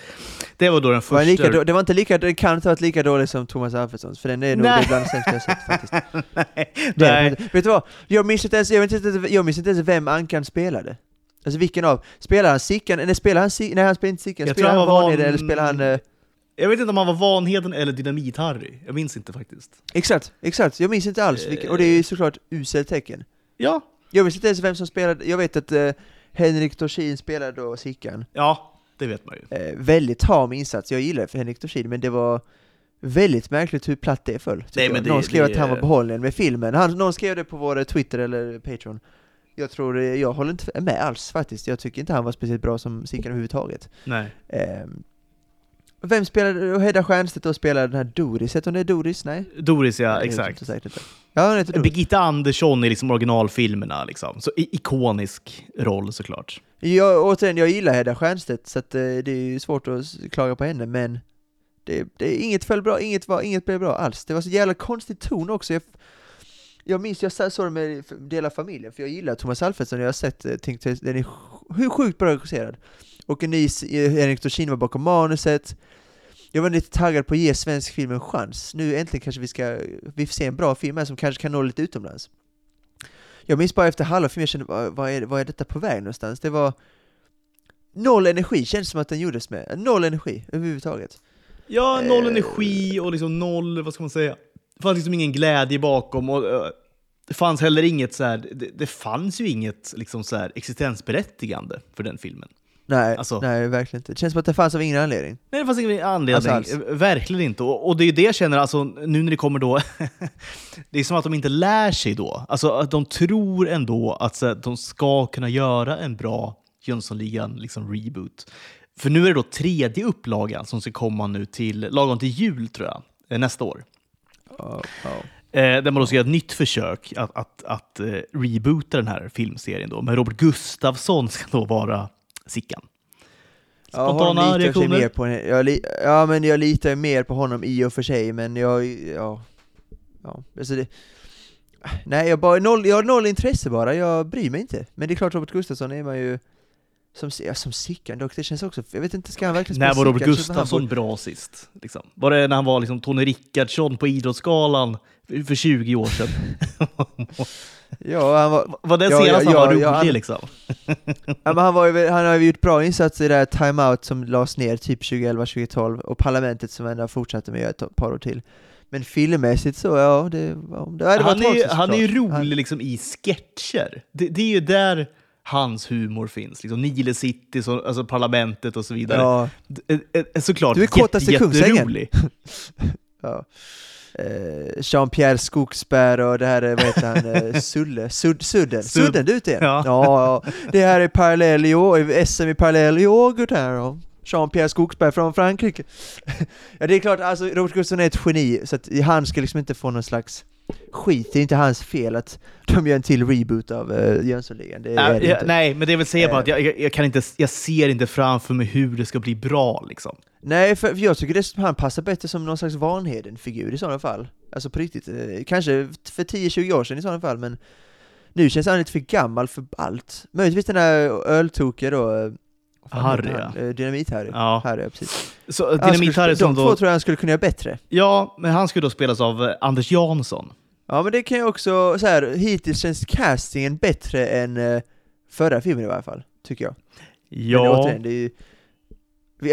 Det var då den Det var, första... lika, då- det var inte lika, det kan inte ha varit lika dåligt som Thomas Alfredsons, för den är nog Nej. bland det sämsta jag sett faktiskt. nej, Det nej. Vet du vad? Jag minns inte ens, jag vet inte, jag minns inte ens vem Ankan spelade. Alltså vilken av? Spelar han Sickan, eller spelar han Sickan? Nej han spelar inte Sickan, spelar han han Vanheden van- eller spelar han... Eh, Jag vet inte om han var Vanheden eller Dynamit-Harry. Jag minns inte faktiskt. exakt, exakt, jag minns inte alls vilken, och det är ju såklart uselt tecken. Ja, Jag visste inte ens vem som spelade, jag vet att eh, Henrik Dorsin spelade då Sickan. ja, det vet man ju. Eh, väldigt tam insats, jag gillar Henrik Dorsin, men det var väldigt märkligt hur platt det föll. Nej, men det- någon skrev det- att han var behållningen med filmen, han, någon skrev det på vår Twitter eller Patreon. Jag tror, det- jag håller inte med alls faktiskt, jag tycker inte han var speciellt bra som Sickan överhuvudtaget. Nej. Ehm, vem spelade, Hedda Stiernstedt då spelade den här Doris, heter hon det Doris? Nej? Doris, ja, Nej, exakt. Ja, hon heter Doris. Birgitta Andersson i liksom originalfilmerna. Liksom. Så ikonisk roll såklart. Jag, återigen, jag gillar Hedda Stiernstedt, så att, eh, det är ju svårt att klaga på henne, men det, det, inget föll bra, inget, var, inget blev bra alls. Det var så jävla konstig ton också. Jag, jag minns, jag såg det med hela familjen, för jag gillar Thomas Alfredsson, jag har sett, eh, tänkte, den är hur sjukt bra regisserad. Och en ny eh, Henrik Dorsin var bakom manuset. Jag var lite taggad på att ge svensk film en chans. Nu äntligen kanske vi ska, vi får se en bra film här som kanske kan nå lite utomlands. Jag minns bara efter halva filmen, jag kände, vad, vad, är, vad är detta på väg någonstans? Det var noll energi, känns som att den gjordes med. Noll energi överhuvudtaget. Ja, noll Eh. energi och liksom noll, vad ska man säga? Det fanns liksom ingen glädje bakom. Och, eh, det fanns heller inget så här, det, det fanns ju inget liksom så här existensberättigande för den filmen. Nej, Alltså- nej, verkligen inte. Det känns som att det fanns av ingen anledning. Nej, det fanns ingen anledning. Alltså alls. Verkligen inte. Och, och det är ju det jag känner, alltså, nu när det kommer då... det är som att de inte lär sig då. Alltså att de tror ändå att att de ska kunna göra en bra Jönssonligan liksom, reboot. För nu är det då tredje upplagan som ska komma nu till, lagom till jul tror jag, eh, nästa år. Ja, ja. Eh, där man då ska göra ett nytt försök att, att, att eh, reboota den här filmserien. Då. Men Robert Gustafsson ska då vara Sickan. Ja, Spontana sig reaktioner? mer på. Jag, ja, men jag litar mer på honom i och för sig, men jag, ja, ja, alltså det, Nej, jag, bara, noll, jag har noll intresse bara, jag bryr mig inte. Men det är klart, Robert Gustafsson är man ju som, ja, som Sickan dock, det känns också, jag vet inte, ska han verkligen När var Robert Sickan? Gustafsson borde- bra sist? Liksom? Var det när han var liksom Tony Rickardsson på Idrottsgalan för 20 år sedan? Ja, han var, var det Ja, senast ja, han var rolig han- liksom? ja, men han, var ju, han har ju gjort bra insatser i det här Time Out som lades ner typ 2011-2012 och Parlamentet som ändå fortsatte med ett par år till. Men filmmässigt så, ja, det, ja, det, det var han, är ju, han är ju rolig Han- liksom i sketcher. Det, det är ju där hans humor finns. Liksom Nile City, så, alltså Parlamentet och så vidare. Ja, eh, eh, Såklart Du är jätte, jätterolig. ja. Eh, Jean-Pierre Skogsberg och det här är, vad heter han, eh, Sulle, Sud, Sudden, Sud- Sudden du ute igen? Ja. Ja. det här är parallell i år, SM i parallell yoghurt här och Jean-Pierre Skogsberg från Frankrike. ja det är klart, alltså Robert Gustafsson är ett geni, så att han ska liksom inte få någon slags skit, det är inte hans fel att de gör en till reboot av uh, Jönssonligan, det det inte. nej, men det vill säga bara Eh. att jag, jag, jag, kan inte, jag ser inte framför mig hur det ska bli bra. Liksom. Nej, för för jag tycker dessutom han passar bättre som någon slags Vanheden-figur i sådana fall. Alltså på riktigt, eh, kanske för 10-20 år sedan i sådana fall, men nu känns han lite för gammal för allt. Möjligtvis den där öltokiga då, eh, Harry, heter han? ja. Eh, Dynamit-Harry. Ja. Harry, precis. Så Han Dynamit Harry som De två då... tror jag han skulle kunna göra bättre. Ja, men han skulle då spelas av eh, Anders Jansson. Ja men det kan jag också, så här, hittills känns castingen bättre än eh, förra filmen i varje fall, tycker jag. Men Ja, återigen, det är ju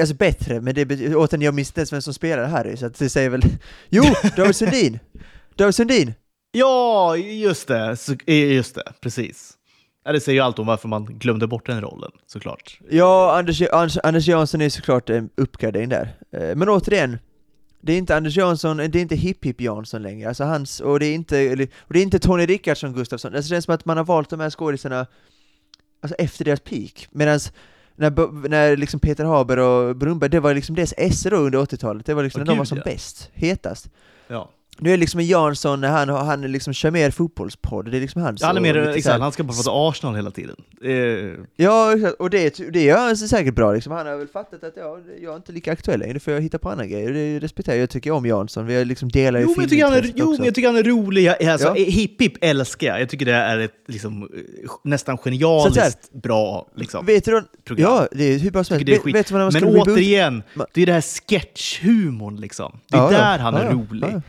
Alltså bättre, men det återigen, jag minns inte ens vem som spelar Harry, så att det säger väl Jo! David Sundin! David Sundin! ja just det. Eh, just det, precis. Ja, det säger ju allt om varför man glömde bort den rollen, såklart. Ja, Anders, Anders, Anders Jansson är såklart en uppgradering där. Eh, Men återigen, det är inte Anders Jansson, det är inte Hipp Hipp Jansson längre, alltså hans, och det är inte, och det är inte Tony Rickardsson Gustafsson, alltså det känns som att man har valt de här skådisarna alltså efter deras peak, medan när, när liksom Peter Haber och Brunberg, det var liksom deras esse då under 80-talet, det var liksom Åh, när de var gud, som ja. bäst, hetast. Ja. Nu är liksom Jansson, han, han liksom kör mer fotbollspodd, det är liksom hans. Han är mer, här- exakt, han ska bara prata Arsenal hela tiden. Eh, Ja, exakt. och det, det gör han säkert bra liksom. Han har väl fattat att ja, jag är inte lika aktuell längre, får jag hitta på andra grejer. Det respekterar jag, jag tycker om Jansson, vi liksom delar ju Jo, men jag är, jo, men jag tycker han är rolig. Alltså, Ja. Hipp Hipp älskar jag. Jag tycker det är ett liksom, nästan genialiskt bra liksom, Vet du program. Ja, det är hur bra som helst. Vet, du vad man Men återigen, det är det här sketchhumorn liksom. Det är Ja, ja. där han är Ja, ja. rolig.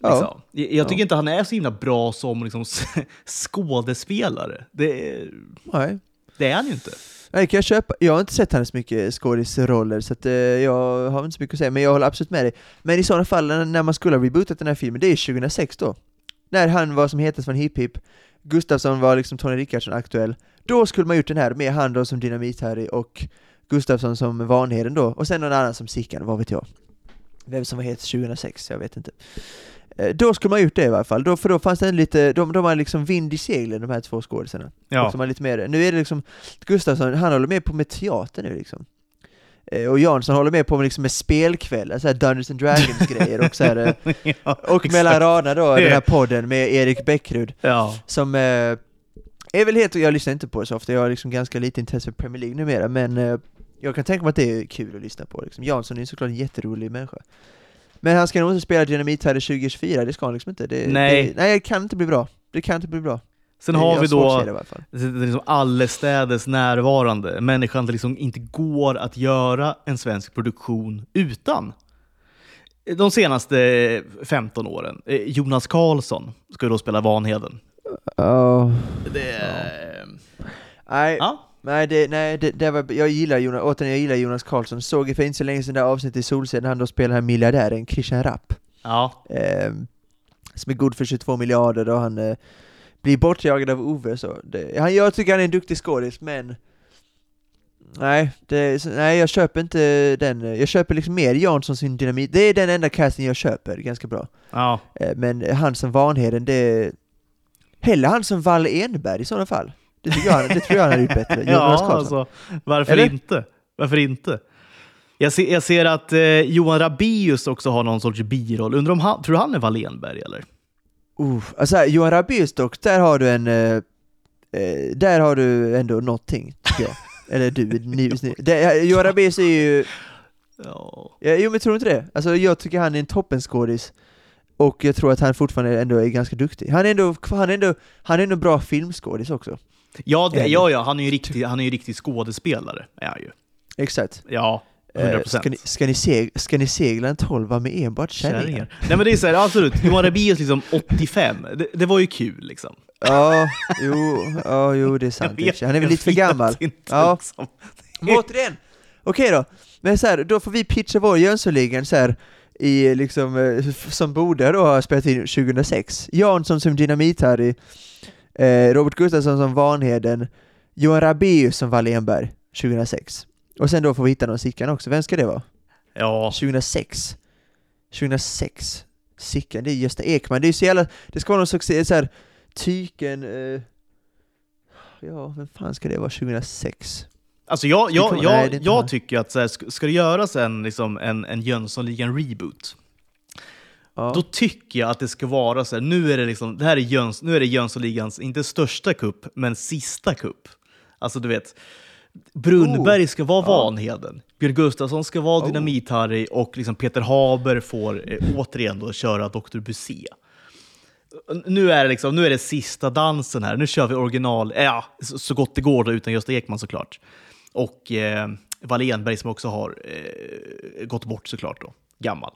Ja, ja. Liksom. Jag, tycker Ja. inte han är så himla bra som liksom, skådespelare. Det, är- Nej. det är han ju inte. Nej, kan jag köpa. Jag har inte sett hans mycket skådisroller, så att, eh, jag har inte så mycket att säga, men jag håller absolut med dig. Men i sådana fall, när, man skulle ha rebootat den här filmen, det är 2006 då. När han var som hetast från Hipp Hipp, Gustafsson var liksom Tony Rickardsson aktuell, då skulle man gjort den här med han då som Dynamit-Harry och Gustafsson som Vanheden då, och sen någon annan som Sickan, vad vet jag. Vem som var het 2006, jag vet inte. Eh, Då skulle man gjort det i alla fall, då, för då fanns det en lite, de, de har liksom vind i seglen de här två skådisarna. Ja. Och som har lite mer, nu är det liksom, Gustafsson, han håller med på med teater nu liksom. Eh, Och Jansson håller med på med, liksom med spelkvällar, såhär Dungeons and Dragons grejer och så här, eh, ja, Och exakt. mellan raderna då, den här podden med Erik Bäckrud, Ja. som eh, är väl helt, jag lyssnar inte på det så ofta, jag har liksom ganska lite intresse för Premier League numera, men eh, jag kan tänka mig att det är kul att lyssna på liksom. Jansson är såklart en jätterolig människa. Men han ska nog inte spela Dynamit här i 2024, det ska han liksom inte. Det, Nej. Det, nej, det kan inte bli bra. Det kan inte bli bra. Sen Det- har vi då det det liksom allestädes närvarande. Människan det liksom inte går att göra en svensk produktion utan. De senaste 15 åren. Eh, Jonas Karlsson ska ju då spela Vanheden. Ja. Det är... Nej, Ja. Nej, det, nej det, det var, jag gillar Jonas, återigen, jag gillar Jonas Karlsson. Såg för inte så länge sedan det avsnittet i Solsidan, han då spelar här miljardären Christian Rapp. Ja. Eh, som är god för 22 miljarder och han eh, blir bortjagad av Ove så. Det, han, jag tycker han är en duktig skådis, men nej, det, nej, jag köper inte den. Jag köper liksom mer Jansson sin dynamit. Det är den enda casten jag köper, ganska bra. Ja. Eh, Men han som Vanheden, det. Hellre han som Valle Enberg i sådana fall. Det tycker jag, det tror jag han hade gjort bättre. Jonas Ja, alltså, varför Eller? inte? Varför inte? Jag ser, jag ser att eh, Johan Rabius också har någon sorts biroll. Undrar om han, tror du han är Wallenberg eller? Uh, alltså här, Johan Rabaeus dock, där har du en... eh, eh, där har du ändå någonting, tycker jag. Eller du, ni, ni. Det, Johan Rabaeus är ju... Ja, jo men tror du inte det? Alltså jag tycker han är en toppenskådis Och jag tror att han fortfarande ändå är ganska duktig Han är ändå, han är ändå, han är ändå bra filmskådis också Ja, det, ja, ja, han är ju riktig, han är ju riktig skådespelare. Är han ju. Exakt Ja, Eh, 100 ska, procent. ni, ska, ni seg, ska ni segla en tolva med enbart kärringar? Nej men det är så här, absolut. Johan Rabius liksom 85, det, det var ju kul liksom. Ja, jo, ja, jo det är sant sig. Han är väl lite för vet gammal Inte, Ja. liksom. Men återigen, okej då. Men så här, då får vi pitcha vår Jönssonligan så här i liksom, eh, som borde då ha spelat in 2006. Jansson som Dynamit-Harry, eh, Robert Gustafsson som Vanheden, Johan Rabaeus som Wallenberg 2006. Och sen då får vi hitta någon Sickan också. Vem ska det vara? Ja, 2006. 2006. Sickan, det är Gösta Ekman. Det är ju så jävla, det ska vara någon eh, så här, tyken, eh, ja, vem fan ska det vara 2006? alltså jag, jag, jag, jag han. tycker att så här, ska, ska det göras en, liksom, en, en Jönssonligan-reboot, Ja. då tycker jag att det ska vara så här, nu är det liksom, det här är, Jöns, nu är det Jönssonligans, inte största kupp, men sista kupp. Alltså du vet, Brunnberg ska vara Oh. Vanheden, Björn Gustafsson ska vara Oh. Dynamit-Harry och liksom Peter Haber får eh, återigen då köra Dr. Busé. Nu är, det liksom, nu är det sista dansen här, nu kör vi original, eh, ja, så, så gott det går då, utan Gösta Ekman såklart. Och eh, Wallenberg som också har eh, gått bort såklart då, gammal.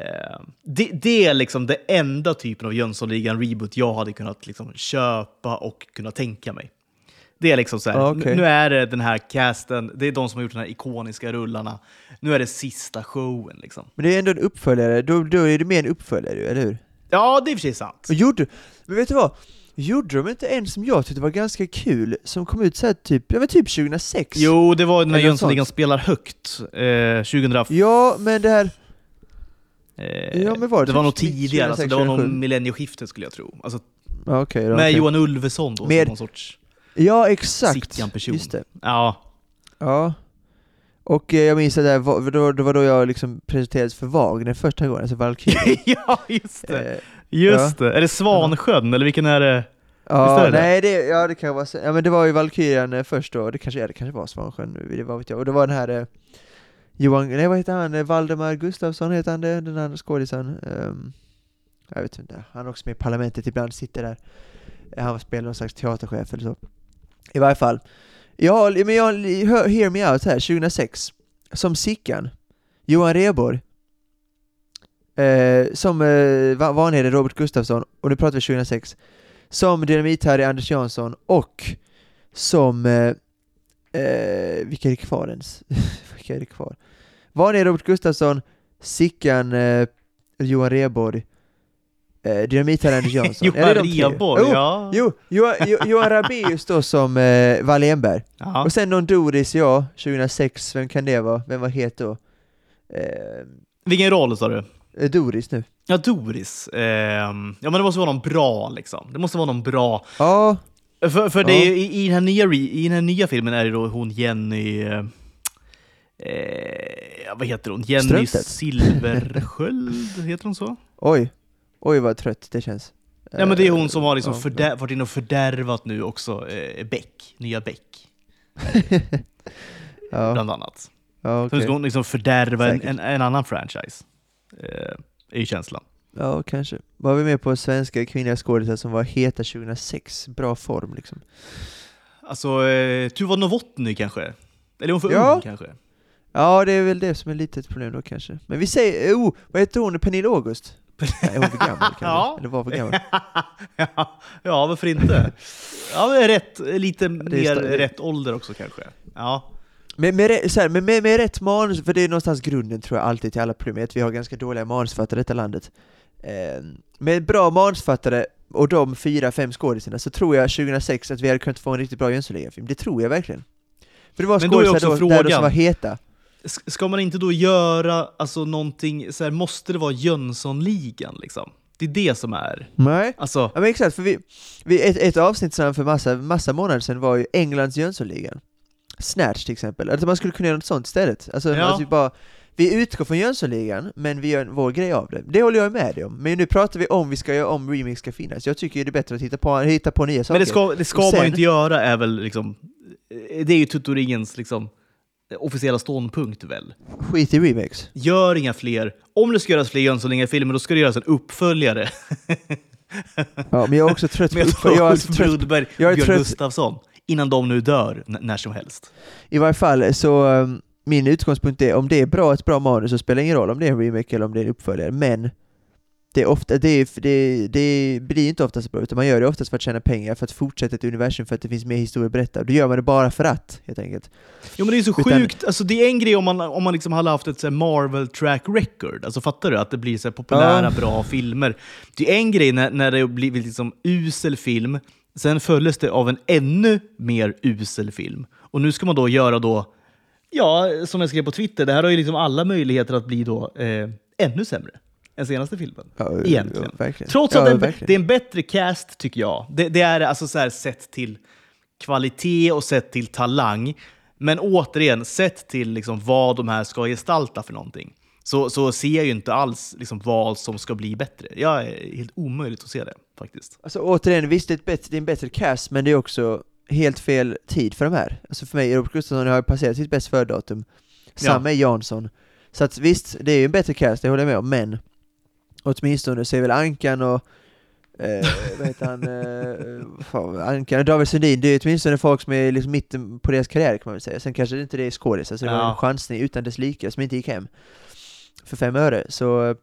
Eh, det, det är liksom det enda typen av Jönssonligan-reboot jag hade kunnat liksom köpa och kunna tänka mig. Det är liksom så här, Ja, okej. nu, är det den här casten, det är de som har gjort de här ikoniska rullarna. Nu är det sista showen liksom. Men det är ändå en uppföljare, då, då är det mer en uppföljare eller hur? Ja, det är i och för sig sant. Och gjorde, men vet du vad? Gjorde de inte en som jag tyckte var ganska kul, som kom ut såhär typ, ja men typ 2006? Jo, det var när Jönssonligan spelar högt, eh, 2005. Ja, men det här, Ja, men var det det var typ nog tidigare, alltså, det var 2006, nog 2007? millennieskiftet skulle jag tro. Alltså, ja, okej då. med. Johan Ulveson då, Med- som någon sorts Ja, exakt. Just det. Ja, Ja. Och eh, jag minns det, här var, då, det var då jag liksom presenterades för Wagner första gången, alltså Valkyrie. ja just det. eh, Just det. Är det Svansjön, eller vilken är det? Ja, är det nej det, ja det kan vara. Ja men det var ju Valkyrian eh, först då, det kanske, ja, det kanske var Svansjön det var vet jag. Och det var den här eh, Johan, nej vad heter han, Valdemar Gustafsson heter han det, den andra skådisen. Um, jag vet inte, han är också med i Parlamentet ibland, sitter där. Han spelar någon slags teaterchef eller så. I varje fall. Jag, men jag, hear me out här, 2006. Som Sickan. Johan Rheborg. Eh, som eh, Vanheden Robert Gustafsson, och nu pratar vi 2006 som Dynamit-Harry Anders Jansson och som... Eh, eh, vilka är det kvar ens? är det kvar? Vanliga Robert Gustafsson, Sickan eh, Johan Rheborg, eh, Dynamit-Harry Anders Jansson. Är Johan? Rheborg, Jo, ja. Jo, Johan, Jo- Johan Rabaeus då som eh, Wallenberg. Och sen någon Doris, ja, 2006, vem kan det vara? Vem var het då? Eh, Vilken roll sa du? eh, Doris nu. Ja, Doris. Ehm, ja, men det måste vara någon bra liksom. Det måste vara någon bra. Ja, För, för det Ja. är, i, i, den här nya, i den här nya filmen är det då hon Jenny... Eh, vad heter hon? Jenny Strömstedt. Silversköld, heter hon så? oj. Oj vad trött det känns. Ja men det är hon som har liksom ja, fördär, varit inne och fördärvat nu också eh, Beck, nya Beck, ja, bland annat. ja, Så nu ska hon liksom fördärva en, en, en annan franchise. Eh, är ju känslan. Ja, kanske. Var vi med på svenska kvinnliga skådisar som var heta 2006? Bra form liksom. Alltså, eh, Tuva Novotny kanske? Eller är hon för Ja. ung kanske? Ja, det är väl det som är lite ett problem då kanske. Men vi säger, oh, vad heter hon? Pernilla August? Nej, hon för gammal kanske? Ja. Eller var för gammal? ja, ja, varför inte? Ja, men rätt, lite mer sta- rätt ålder också kanske. Ja. Men med, rä- så här, men med, med rätt manus, för det är någonstans grunden tror jag alltid till alla problem, att vi har ganska dåliga manusförfattare i detta landet. Eh, med bra manusförfattare och de fyra, fem skådisarna så tror jag 2006 att vi hade kunnat få en riktigt bra Jönssonligan-film. Det tror jag verkligen. För det var då skådisar också då, där då som var heta. Ska man inte då göra alltså någonting, så här, måste det vara Jönssonligan liksom? Det är det som är, Nej. alltså, Ja men exakt, för vi, vi, ett, ett avsnitt sedan för massa, massa månader sedan var ju Englands Jönssonligan. Snatch till exempel, alltså man skulle kunna göra något sånt istället. Alltså, Ja. alltså vi bara, vi utgår från Jönssonligan, men vi gör vår grej av det. Det håller jag med dig om. Men nu pratar vi om vi ska göra om remix ska finnas. Jag tycker det är bättre att hitta på, hitta på nya saker. men det ska, det ska Och man sen- ju inte göra är väl liksom, det är ju Tutoringens liksom officiella ståndpunkt väl? Skit i remix. Gör inga fler, om det ska göras fler Jönssonligan-filmer då ska det göras en uppföljare Ja, men jag är också trött på med upp, jag är alltså trött, Brudberg jag är Björn trött- Gustafsson innan de nu dör när som helst. I varje fall så, um, min utgångspunkt är om det är bra, ett bra manus så spelar det ingen roll om det är en remake eller om det är en uppföljare, men det, är ofta, det, är, det, det blir inte oftast bra, utan man gör det oftast för att tjäna pengar, för att fortsätta ett universum, för att det finns mer historia att berätta. Då gör man det bara för att, helt enkelt. Jo men det är så Utan- sjukt, alltså, det är en grej om man, om man liksom hade haft ett så Marvel track record, alltså fattar du? Att det blir så populära, Ja. bra filmer. Det är en grej när, när det blir liksom usel film, sen följdes det av en ännu mer usel film. Och nu ska man då göra då, ja, som jag skrev på Twitter, det här har ju liksom alla möjligheter att bli då eh, ännu sämre än senaste filmen. Ja, Egentligen. ja. Trots Ja, att är, verkligen. det är en bättre cast, tycker jag. Det, det är alltså så här sett till kvalitet och sett till talang. Men återigen, sett till liksom vad de här ska gestalta för någonting, så, så ser jag ju inte alls liksom vad som ska bli bättre. Jag är helt omöjligt att se det, faktiskt. Alltså återigen, visst det är, bättre, det är en bättre cast, men det är också helt fel tid för de här. Alltså för mig, Robert Gustafsson har ju passerat sitt bäst före-datum. Samma är Jansson. Så att visst, det är ju en bättre cast, det håller jag med om, men åtminstone så är väl Ankan och eh, vad heter han, eh, fan, Ankan och David Sundin, det är åtminstone folk som är liksom mitten på deras karriär kan man väl säga. Sen kanske det inte det är skådisar, så det var Ja. en chansning utan dess like som inte gick hem. För fem öre, så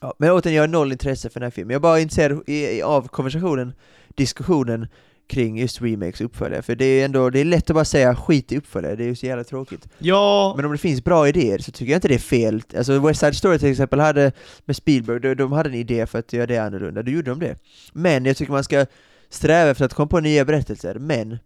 Ja, men återigen, jag har noll intresse för den här filmen. Jag är bara intresserad i, i, av konversationen, diskussionen kring just remakes och uppföljare. För det är ändå, det är lätt att bara säga skit i uppföljare, det är ju så jävla tråkigt. Ja, Men om det finns bra idéer så tycker jag inte det är fel. Alltså West Side Story till exempel hade, med Spielberg, de, de hade en idé för att göra det annorlunda, då gjorde de det. Men jag tycker man ska sträva efter att komma på nya berättelser, men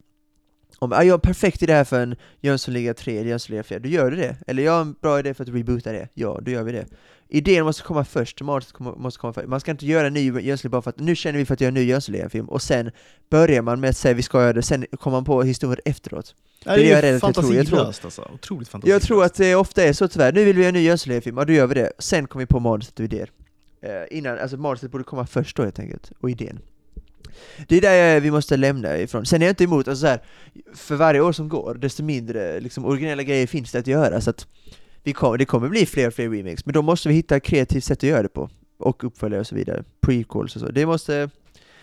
om jag har en perfekt idé här för en Jönssonliga 3 eller Jönssonliga 4, då gör du det. Eller jag har en bra idé för att reboota det, ja, då gör vi det. Idén måste komma först, manuset måste komma först. Man ska inte göra en ny Jönssonliga bara för att nu känner vi för att göra en ny Jönssonliga-film, och sen börjar man med att säga vi ska göra det, sen kommer man på historien efteråt. det är jag är ju att jag tror. Fantasilöst alltså. Otroligt fantasilöst. Jag tror att det ofta är så tyvärr, nu vill vi göra en ny Jönssonliga-film, ja då gör vi det. Sen kommer vi på manuset och idéer. Eh, innan, alltså manuset borde komma först då helt enkelt, och idén. Det är där jag- vi måste lämna ifrån. Sen är jag inte emot, alltså så här, för varje år som går, desto mindre liksom, originella grejer finns det att göra, så att kommer, det kommer bli fler och fler remakes, men då måste vi hitta ett kreativt sätt att göra det på. Och uppföljare och så vidare, prequels och så. Det måste,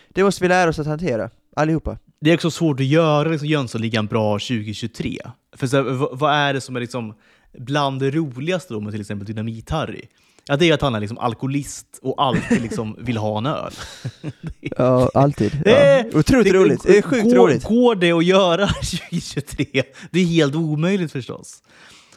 det måste vi lära oss att hantera, allihopa. Det är också svårt att göra liksom Jönssonligan bra 2023. För så här, vad är det som är liksom bland det roligaste då med till exempel Dynamit-Harry? Ja, det är att han är liksom alkoholist och alltid liksom vill ha en öl. Ja, alltid. Det Ja. Otroligt roligt, det är sjukt går, roligt. Går det att göra 2023? Det är helt omöjligt förstås.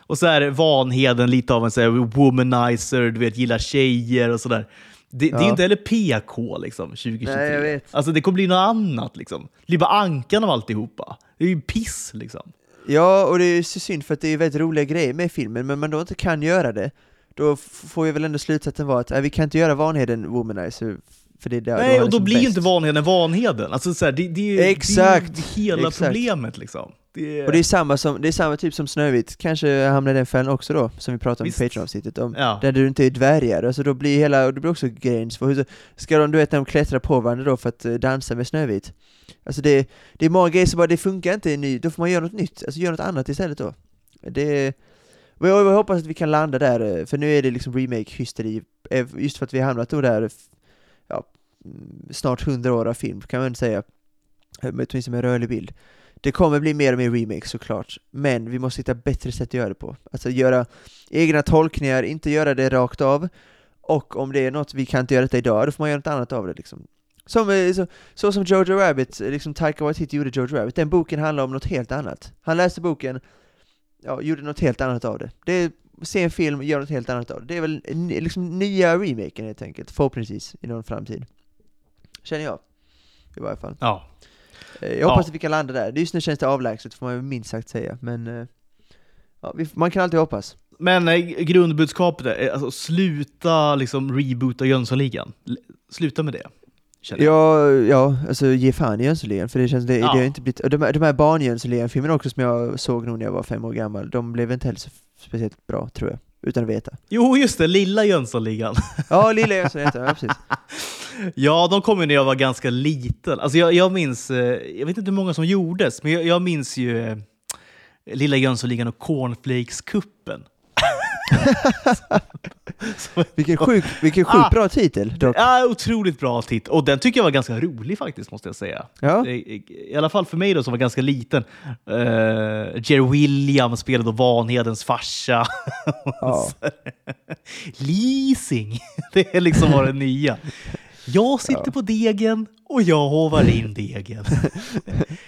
Och så är Vanheden lite av en så här womanizer, du vet, gillar tjejer och sådär. Det, det är Ja. inte heller PK liksom, 2023. Nej, jag vet. Alltså det kommer bli något annat liksom. Det blir bara ankan av alltihopa. Det är ju piss liksom. Ja, och det är så synd för att det är väldigt roliga grejer med filmen, men man då inte kan göra det, då får vi väl ändå slutsatsen vara att äh, vi kan inte göra Vanheden Womanizer, för det är där Nej, och då blir ju inte Vanheden Vanheden. Alltså, så här, det, det, är ju- Exakt, det är ju hela exakt. problemet liksom. Det är, Och det är samma som, det är samma typ som Snövit, kanske hamnar i den fällan också då, som vi pratade om Visst. i Patreon-avsnittet, om ja. där du inte är dvärgar, alltså då blir hela, det blir också hur ska de, du vet när de klättrar på varandra då för att eh, dansa med Snövit? Alltså det, det är många grejer som bara, det funkar inte, i ny, då får man göra något nytt, alltså göra något annat istället då. Det, och jag, hoppas att vi kan landa där, eh, för nu är det liksom remake-hysteri, eh, just för att vi har hamnat då där, ja, mm, snart hundra år av film, kan man säga, åtminstone med rörlig bild. Det kommer bli mer och mer remakes såklart, men vi måste hitta bättre sätt att göra det på. Alltså göra egna tolkningar, inte göra det rakt av, och om det är något vi kan inte göra detta idag, då får man göra något annat av det liksom. Som, eh, så, så som Jojo Rabbit, eh, liksom Taika Waititi gjorde Jojo Rabbit, den boken handlar om något helt annat. Han läste boken, ja, gjorde något helt annat av det. det är, se en film, gör något helt annat av det. Det är väl liksom nya remaken helt enkelt, förhoppningsvis i någon framtid. Känner jag. I varje fall. ja. Eh, Jag hoppas Ja. att vi kan landa där. Just nu känns det avlägset får man ju minst sagt säga, men eh, ja, man kan alltid hoppas. Men eh, grundbudskapet är alltså, sluta liksom reboota Jönssonligan. Sluta med det. Ja, ja, alltså ge fan i Jönssonligan, för det känns, det, Ja. det har inte blivit, de, de här barn Jönssonligan-filmerna också som jag såg nog när jag var fem år gammal, de blev inte heller så speciellt bra, tror jag, utan att veta. Jo, just det, lilla Jönssonligan. Ja, lilla Jönssonligan ja precis. Ja, de kom ju när jag var ganska liten. Alltså jag, jag minns, eh, jag vet inte hur många som gjordes, men jag, jag minns ju eh, Lilla Jönssonligan och Cornflakes-kuppen. Vilken sjuk, vilken sjukt Ah. bra titel dock. Ja, otroligt bra titel. Och den tycker jag var ganska rolig faktiskt, måste jag säga. Ja, I, I alla fall för mig då, som var ganska liten. Uh, Jerry Williams spelade då Vanhedens farsa. ja. Leasing, det är liksom var det nya. Jag sitter Ja. på degen och jag hovar in degen.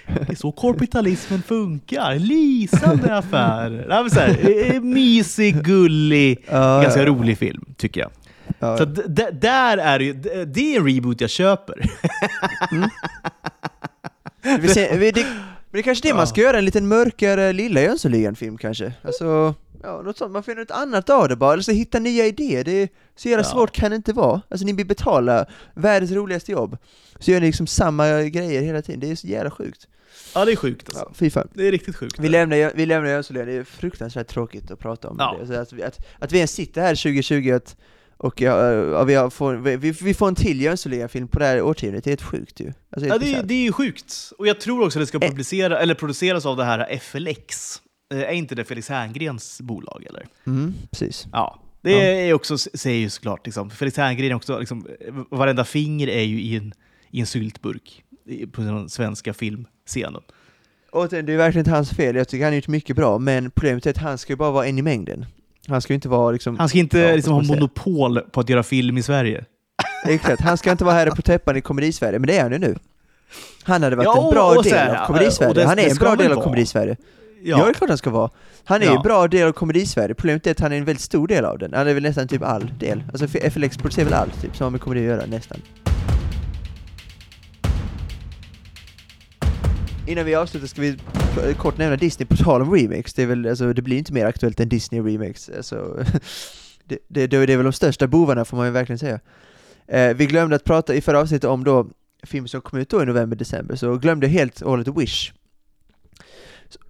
Det är så korpitalismen funkar. Leasande affärer. Så här, mysig, gullig, Ja, ganska ja. rolig film, tycker jag. ja. Så där är det ju, det är en reboot jag köper. Ser, vi, det, men det är kanske det man ska göra, en liten mörkare lilla Jönssonligan-film kanske. Alltså, ja, något sånt, man får göra något annat av det bara, eller så hitta nya idéer, det är så jävla Ja. svårt kan det inte vara. Alltså ni vill betala världens roligaste jobb, så gör ni liksom samma grejer hela tiden, det är så jävla sjukt. Ja, det är sjukt alltså. Ja, fy fan. Det är riktigt sjukt. Vi lämnar, vi lämnar Jönssonligan, det är fruktansvärt tråkigt att prata om Ja. det. Alltså att, att, att vi ens sitter här 2020 att, och ja, vi, får, vi, vi får en till Jönssonligan-film på det här årtiondet, det är helt sjukt ju. Alltså, Ja, det, är- det är ju sjukt. Och jag tror också att det ska Eh. publicera, eller produceras av det här FLX. Eh, Är inte det Felix Herngrens bolag eller? Mm, precis. Ja. Det Ja. är också, säger ju såklart, liksom, Felix Herngren också, liksom, eh, varenda finger är ju i en, i en syltburk på den svenska filmscenen. Återigen, det är verkligen inte hans fel, jag tycker han har gjort mycket bra, men problemet är att han ska ju bara vara en i mängden. Han ska ju inte vara liksom... Han ska inte Ja, liksom, ha monopol på att göra film i Sverige. Exakt, han ska inte vara här på täppan i komedisverige, men det är han ju nu. Han hade varit Ja, en bra och del här, av och komedisverige, han är en bra del av komedisverige. Ja. det är klart han ska vara. Han är Ja. en bra del av komedisverige, problemet är att han är en väldigt stor del av den. Han är väl nästan typ all del. Alltså FLX producerar väl allt typ, som har med komedi att göra, nästan. Innan vi avslutar ska vi kort nämna Disney på tal om remakes. Det, är väl, alltså, det blir inte mer aktuellt än Disney remakes. Alltså, det, det, det är väl de största bovarna får man ju verkligen säga. Eh, vi glömde att prata i förra avsnittet om då film som kom ut då i november-december, så glömde helt och hållet Wish.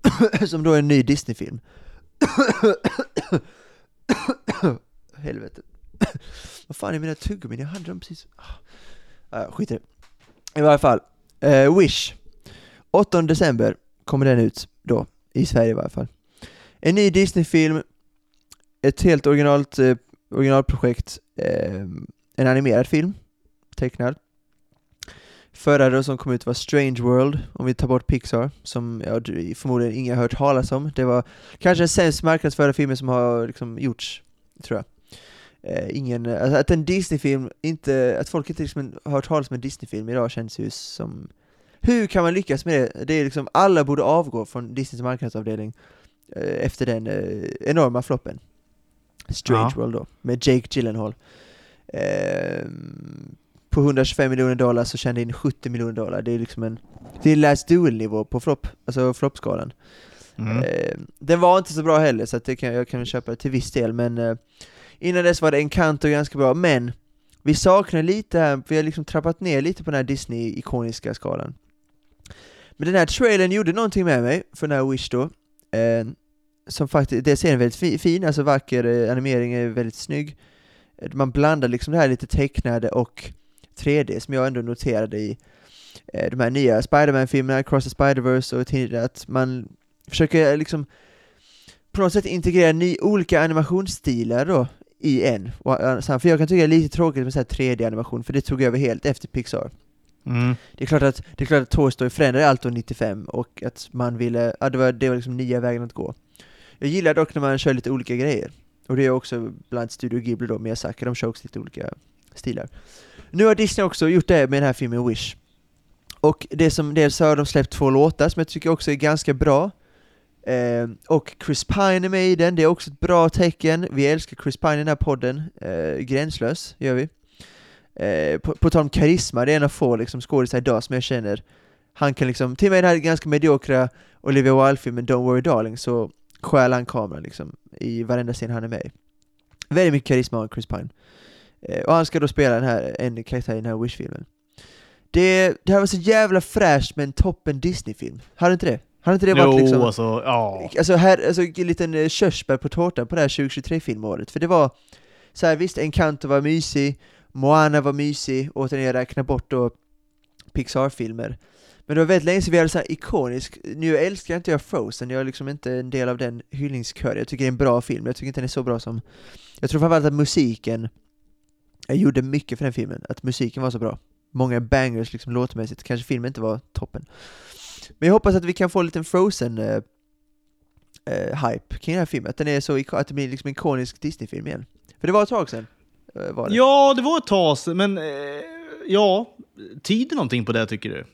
som då är en ny Disney-film. Helvete. Vad fan är mina tuggummin? Jag hade dem precis. Ah, ah skit i det. I varje fall. Eh, Wish. 8 december kommer den ut då, i Sverige i varje fall. En ny Disney-film, ett helt originalt, eh, originalprojekt, eh, en animerad film, tecknad. Förra då som kom ut var Strange World, om vi tar bort Pixar, som ja, du- förmodligen inga har hört talas om. Det var kanske den sämst marknadsförda filmen som har liksom gjorts, tror jag. Eh, ingen, alltså att en Disney-film inte, att folk inte liksom har hört talas om en Disney-film idag känns ju som hur kan man lyckas med det? Det är liksom, alla borde avgå från Disneys marknadsavdelning eh, efter den eh, enorma floppen. Strange Ja. World då, med Jake Gyllenhaal. På 125 miljoner dollar så tjänade in 70 miljoner dollar. Det är liksom en, det är last duel-nivå på flopp, alltså floppskalan. Mm. Eh, den var inte så bra heller, så det kan, jag kan köpa till viss del, men eh, innan dess var det Encanto ganska bra, men vi saknar lite här, vi har liksom trappat ner lite på den här Disney-ikoniska skalan. Men den här trailern gjorde någonting med mig, för den här Wish då, eh, som faktiskt, det ser väldigt fi, fin, alltså vacker, eh, animering är väldigt snygg. Man blandar liksom det här lite tecknade och 3D som jag ändå noterade i eh, de här nya Spider-Man-filmerna, Cross the Spider-Verse och tidigare, att man försöker liksom på något sätt integrera ny, olika animationsstilar då i en. Och, eh, För jag kan tycka det är lite tråkigt med så här 3D-animation, för det tog över helt efter Pixar. Mm. Det är klart att, det är klart att Toy Story förändrade allt år 95 och att man ville, ja, det var, det var liksom nya vägen att gå. Jag gillar dock när man kör lite olika grejer. Och det är också bland Studio Ghibli då, Miyazaki, de kör också lite olika stilar. Nu har Disney också gjort det med den här filmen Wish. Och det som, dels har de släppt två låtar som jag tycker också är ganska bra. Eh, och Chris Pine är med i den, det är också ett bra tecken. Vi älskar Chris Pine i den här podden, eh, gränslös gör vi. Eh, på, på tal om karisma, det är en av få liksom, skådisar idag som jag känner Han kan liksom, till och med den här ganska mediokra Olivia Wilde-filmen Don't Worry Darling så stjäl han kameran liksom i varenda scen han är med i. Väldigt mycket karisma av Chris Pine. Eh, och han ska då spela den här, en karaktär i den här Wish-filmen. Det, det här var så jävla fräscht med en toppen Disney-film. Hade inte det? Hade inte det varit Jo, liksom... alltså, ja. Alltså, här, alltså en liten eh, körsbär på tårtan på det här 2023-filmåret, för det var så här, visst, Encanto var mysig, Moana var mysig, återigen jag räknar bort då Pixar-filmer. Men det var väldigt länge sedan vi hade så här ikonisk, nu älskar inte jag Frozen, jag är liksom inte en del av den hyllningskören, jag tycker det är en bra film, jag tycker inte den är så bra som, jag tror framförallt att musiken, jag gjorde mycket för den filmen, att musiken var så bra. Många bangers liksom låtmässigt, kanske filmen inte var toppen. Men jag hoppas att vi kan få en liten Frozen eh, eh, hype kring den här filmen, att, den är så, att det blir liksom en ikonisk Disney-film igen. För det var ett tag sedan. eh, Var det. Ja, det var ett tag sedan, men eh, ja, tyder någonting på det tycker du?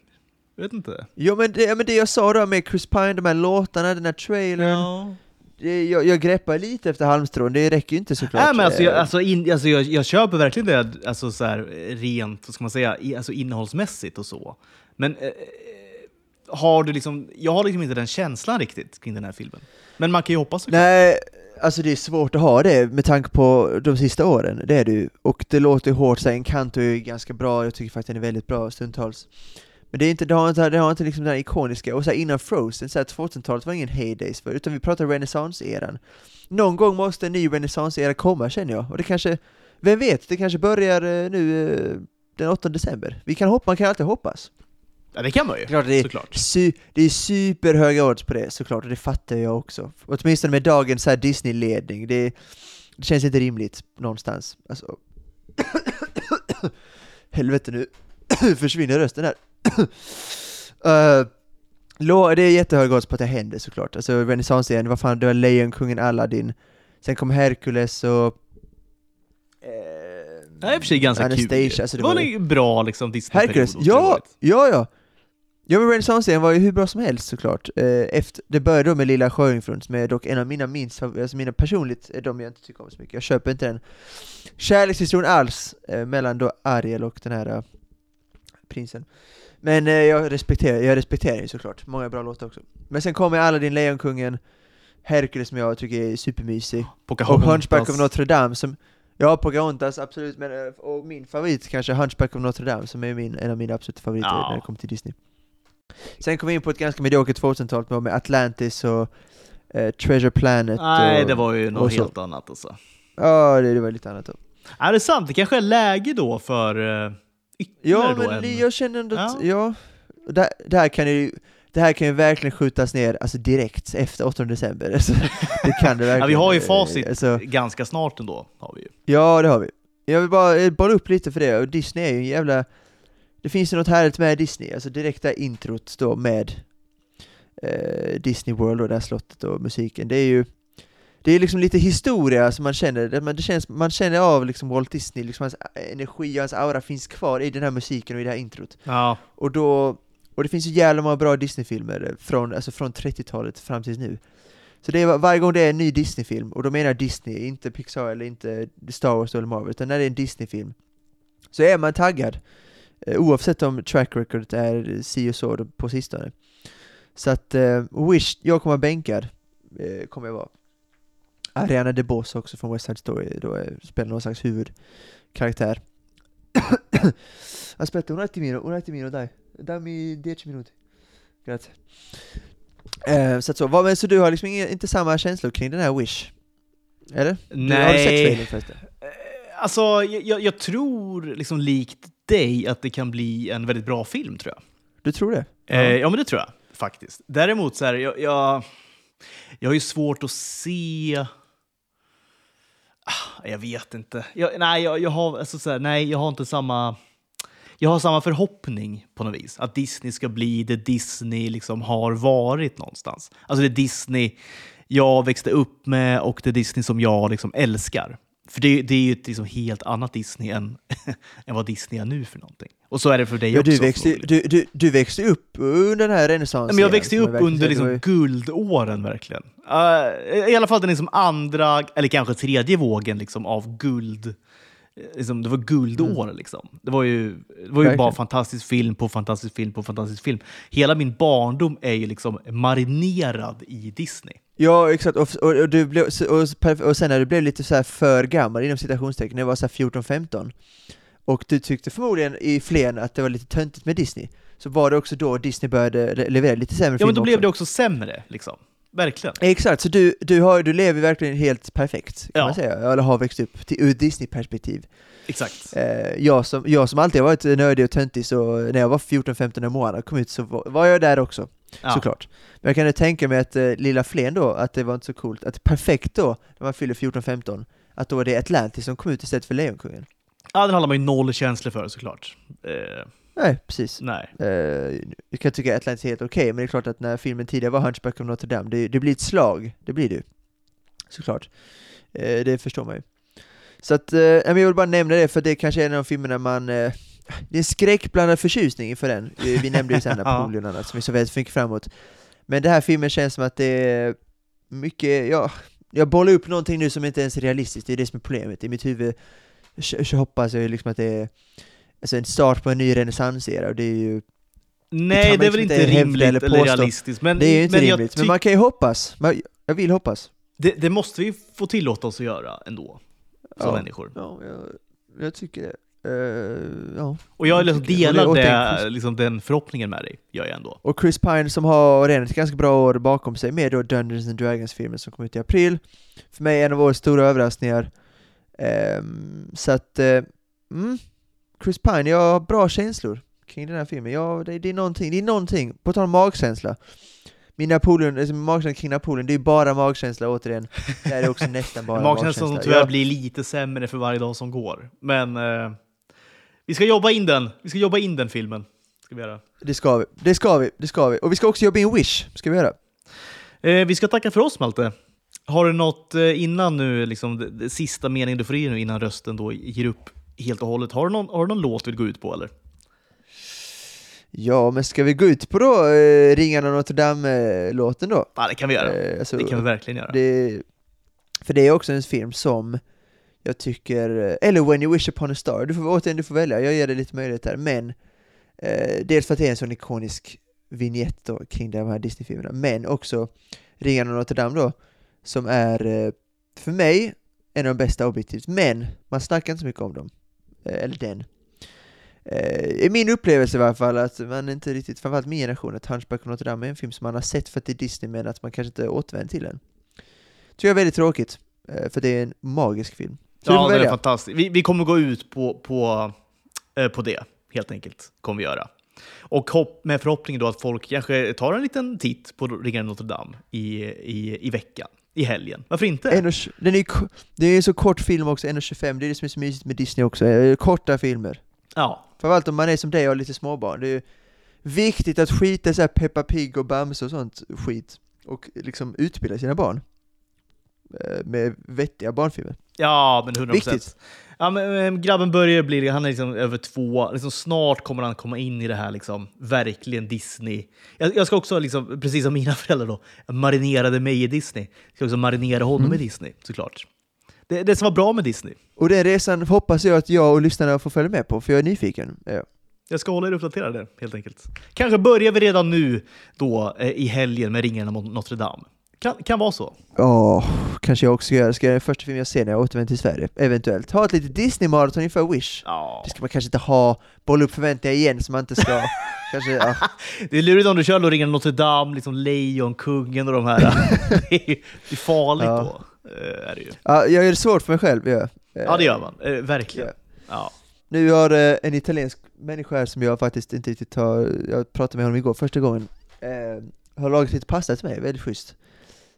Jag vet inte. Jo men det, ja, men det jag sa då med Chris Pine, de här låtarna, den här trailern, Ja. Jag, jag greppar lite efter halmstrån, det räcker ju inte såklart. Nej, men alltså, jag, Eh, alltså, in, alltså jag, jag köper verkligen det, alltså, så här, rent vad ska man säga, i, alltså, innehållsmässigt och så. Men eh, har du liksom, jag har liksom inte den känslan riktigt kring den här filmen. Men man kan ju hoppas. såklart. Nej, alltså det är svårt att ha det med tanke på de sista åren, det är det ju. Och det låter ju hårt, så här, Encanto är ju ganska bra, jag tycker faktiskt den är väldigt bra stundtals. Men det, är inte, det har inte, det har inte liksom den här ikoniska, och så här, innan Frozen, så här, 2000-talet var ingen heydays för, utan vi pratar renässanseran. Någon gång måste en ny renässansera komma känner jag, och det kanske, vem vet, det kanske börjar eh, nu eh, den 8 december. Vi kan hoppa, man kan alltid hoppas. Ja, det kan man ju, Klart det är, såklart. Sy, det är superhöga odds på det såklart, och det fattar jag också. Åtminstone med dagens Disney-ledning, det, det känns inte rimligt någonstans. Alltså. Helvete nu försvinner rösten här. uh, det är jättehöga odds på att det händer såklart. Alltså renässansen, vad fan, det var Lejonkungen, Aladdin, sen kom Hercules och... eh, Det är i och för sig ganska Anastasia, kul. alltså det var var ju- bra liksom, Disney-period. Ja, ja, ja! Ja men renässansen var ju hur bra som helst såklart. Eh, efter, det började då med Lilla Sjöjungfrun som är dock en av mina minst, alltså mina personligt är de jag inte tycker om så mycket. Jag köper inte den kärlekshistorien alls eh, mellan då Ariel och den här eh, prinsen. Men eh, jag respekterar, jag respekterar ju såklart, många bra låtar också. Men sen kommer Aladdin, Lejonkungen, Hercules som jag tycker är supermysig. Och Pocahontas. Hunchback of Notre Dame som Ja, Pocahontas absolut, men, eh, och min favorit kanske Hunchback of Notre Dame som är min, en av mina absoluta favoriter Ja. när det kommer till Disney. Sen kom vi in på ett ganska mediokert 2000-tal med- Atlantis och eh, Treasure Planet Nej, och, det var ju och något helt annat alltså. Ja, det, det var lite annat då. Är det sant? Det kanske är läge då för uh, ytterligare Ja, men en... jag känner ändå att, Ja. ja, det, det här kan ju det här kan ju verkligen skjutas ner alltså direkt efter 8 december. Alltså, det kan det verkligen. Ja, vi har ju eh, facit Alltså, ganska snart ändå. Har vi ju. Ja, det har vi. Jag vill bara eh, bolla upp lite för det, och Disney är ju en jävla... Det finns ju något härligt med Disney, alltså direkta introt då med eh, Disney World och det här slottet och musiken, det är ju det är liksom lite historia som man känner, det, känns, man känner av liksom Walt Disney, liksom hans energi och hans aura finns kvar i den här musiken och i det här introt. Ja, Och då, och det finns ju jävla många bra Disney-filmer från, alltså från 30-talet fram till nu. Så det är var- varje gång det är en ny Disney-film, och då menar jag Disney, inte Pixar eller inte Star Wars eller Marvel, utan när det är en Disney-film, så är man taggad. Eh, Oavsett om track record är si och så på sistone. Så att, eh, Wish, jag kommer vara bänkad, eh, kommer jag vara. Ariana DeBose också från West Side Story, då eh, spelar någon slags huvudkaraktär. Aspetta un attimino, un attimino dai. Dammi 10 minuti. Grazie. Eh, så att så, vad, men så du har liksom inga, inte samma känslor kring den här Wish? Eller? Du, har du sett Nej. trailern förresten? Eh, Alltså, jag, jag, tror liksom likt dig att det kan bli en väldigt bra film, tror jag. Du tror det? Eh, ja, men det tror jag faktiskt. Däremot så här, jag, jag, jag har ju svårt att se... Ah, jag vet inte. Jag, nej, jag, jag har, alltså så här, nej, jag har inte samma... Jag har samma förhoppning på något vis. Att Disney ska bli det Disney liksom har varit någonstans. Alltså det Disney jag växte upp med och det Disney som jag liksom älskar. För det, det är ju ett liksom helt annat Disney än, än vad Disney är nu för någonting. Och så är det för dig Ja, också. du, växte, du, du, du växte upp under den här renässansen. Men jag växte upp under liksom ju- guldåren verkligen. Uh, I alla fall den liksom andra, eller kanske tredje vågen liksom av guld liksom, det var guldår. Liksom. Det var ju, det var ju Verkligen. bara fantastisk film på fantastisk film på fantastisk film. Hela min barndom är ju liksom marinerad i Disney. Ja, exakt. Och, och, och, du blev, och, och sen när du blev lite så här för gammal, inom citationstecken, när jag var så här 14-15, och du tyckte förmodligen i Flen att det var lite töntigt med Disney, så var det också då Disney började le- leverera lite sämre Ja, filmer men då blev också. det också sämre. Liksom. Verkligen. Exakt, så du, du, har, du lever verkligen helt perfekt, kan Ja. man säga, eller har växt upp till, ur Disney-perspektiv. Exakt. Eh, jag, som, jag som alltid har varit nördig och töntig, så när jag var 14-15 när Moana kom ut så var, var jag där också. Ja. såklart. Men jag kan ju tänka mig att eh, Lilla Flen då, att det var inte så coolt, att perfekt då, när man fyller 14-15, att då var det Atlantis som kom ut istället för Lejonkungen. Ja, den har man ju noll känslor för såklart. Eh, Nej, precis. nej. Eh, jag kan tycka att Atlantis är helt okej, men det är klart att när filmen tidigare var Hunchback of Notre Dame, det, det blir ett slag, det blir det ju. Såklart. Eh, det förstår man ju. Så att, men jag vill bara nämna det, för det kanske är en av de filmerna man eh, det är en skräckblandad förtjusning för den. Vi nämnde ju sen. Napoleon och annat, som vi så väldigt mycket framåt. Men den här filmen känns som att det är mycket, ja, jag bollar upp någonting nu som inte ens är realistiskt, det är det som är problemet. I mitt huvud så, hoppas jag liksom att det är alltså en start på en ny renässansera, och det är ju Nej, man det är liksom väl inte inte rimligt eller eller, realistiskt. Men, det är ju inte men jag rimligt, men man kan ju hoppas. Man, jag vill hoppas. det, det måste vi få tillåta oss att göra ändå, som Ja. människor. Ja, jag, jag tycker det. Eh, ja. Och jag Jag liksom det. delar det- det, det- liksom den förhoppningen med dig, gör jag ändå. Och Chris Pine som har redan ett ganska bra år bakom sig med då Dungeons and Dragons-filmen som kom ut i april. För mig en av årets stora överraskningar. Ehm, så att, eh, mm, Chris Pine, jag har bra känslor kring den här filmen. Ja, det, det är någonting, det är någonting, på tal om magkänsla. Min Napoleon, alltså magkänsla kring Napoleon, det är bara magkänsla återigen. Det här är också nästan bara Magkänslan som tyvärr Ja, blir lite sämre för varje dag som går. Men eh, vi ska jobba in den. Vi ska jobba in den filmen. Ska vi göra. det ska vi, det ska vi, det ska vi. Och vi ska också jobba in Wish, ska vi göra. Eh, vi ska tacka för oss Malte. Har du något eh, innan nu, liksom det, det sista meningen du får i nu innan rösten då ger upp helt och hållet? Har du någon, har du någon låt du vill gå ut på eller? Ja, men ska vi gå ut på då eh, Ringarna och Notre Dame-låten då? Ja, det kan vi göra. Eh, alltså, det kan vi verkligen göra. det, för det är också en film som jag tycker, eh, eller When You Wish Upon a Star, du får återigen du får välja, jag ger dig lite möjlighet här, men eh, dels för att det är en sån ikonisk vignett då kring de här Disney-filmerna, men också Ringarna och Notre Dame då, som är eh, för mig en av de bästa objektivt, men man snackar inte så mycket om dem, eller den. Eh, I min upplevelse i alla fall, att man inte riktigt, framförallt min generation, att Hunchback of Notre Dame är en film som man har sett för att det är Disney, men att man kanske inte återvänder till den. Tycker jag är väldigt tråkigt, eh, för det är en magisk film. Så Ja, den är välja. fantastisk. Vi, vi kommer gå ut på, på, eh, på det, helt enkelt. kommer vi göra. Och hopp, med förhoppning då att folk kanske tar en liten titt på Ringaren Notre Dame i, i, i veckan, i helgen. Varför inte? 1,20 Den är det är så kort film också, 1.25, det är det som är så mysigt med Disney också, eh, korta filmer. Ja, Framförallt om man är som dig och har lite småbarn, det är viktigt att skita i så här Peppa Pig och Bamse och sånt skit, och liksom utbilda sina barn. Eh, Med vettiga barnfilmer. ja men 100 Viktigt. Ja, men, eh, grabben börjar bli, han är liksom över två, liksom snart kommer han komma in i det här liksom, verkligen Disney. Jag, jag ska också, liksom, precis som mina föräldrar då, marinerade mig i Disney. Jag ska också marinera honom Mm. i Disney, såklart. Det, det som var bra med Disney. Och den resan hoppas jag att jag och lyssnarna får följa med på, för jag är nyfiken. Ja. Jag ska hålla er uppdaterade helt enkelt. Kanske börjar vi redan nu då eh, i helgen med Ringarna mot Notre Dame. Kan, kan vara så. Åh, kanske jag också ska göra. Ska jag den första film jag ser när jag återvänder till Sverige? Eventuellt. Ha ett litet Disney-maraton inför Wish. Ja. Det ska man kanske inte ha, bolla upp förväntningar igen så man inte ska... kanske, ja. Det är lurigt om du kör då Ringarna Notre Dame, liksom Lejonkungen och de här. det, är, det är farligt Ja. då. eh, Är det ju. ja, jag gör det svårt för mig själv. Ja, Ja, det gör man. Eh, verkligen. Ja. Ja. Nu har eh, en italiensk människa här som jag faktiskt inte riktigt har... Jag pratade med honom igår första gången. Har lagat lite pasta till mig, väldigt schysst.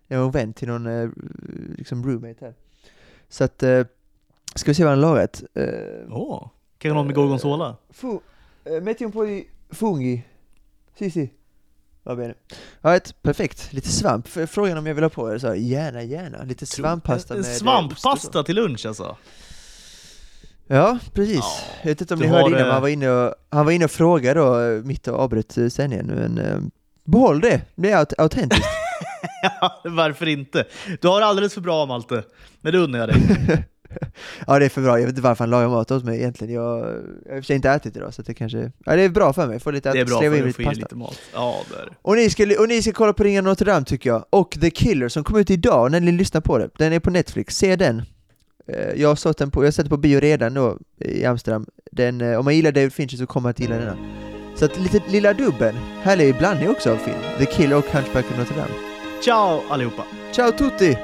Jag var vän till någon eh, liksom roommate här. Så att... Eh, ska vi se vad han lagat. Eh, Åh, kanske någon med gorgonzola? Fu, eh, metti un po' di funghi. Sì, sì. Va bene. Right, perfekt. Lite svamp. Frågan om jag vill ha på det, så gärna, gärna. Lite svamppasta med... Svamppasta till lunch alltså? Ja, precis. Ja, jag vet inte om ni hörde innan, han var inne och, han var inne och frågade då, mitt och avbröt sändningen, men eh, behåll det. Det är aut- autentiskt. Ja, Varför inte? Du har alldeles för bra Malte, men det unnar jag dig. ja, det är för bra. Jag vet inte varför han lagar mat åt mig egentligen. Jag, jag har i och för sig inte ätit idag, så det kanske... Ja, det är bra för mig. Få lite Det är bra för in att få lite i lite mat. Ja, det är det. Och ni, ska, och ni ska kolla på Ringa Notre Dame tycker jag. Och The Killer som kom ut idag när ni lyssnar på det. Den är på Netflix, se den. Eh, Jag har sett den på, jag har sett den på bio redan då i Amsterdam. Den, eh, om man gillar David Fincher så kommer man att gilla denna. Så att lite lilla dubben, härlig blandning också av film. The Killer och Hunchback of Notre Dame. Ciao allihopa! Ciao a tutti!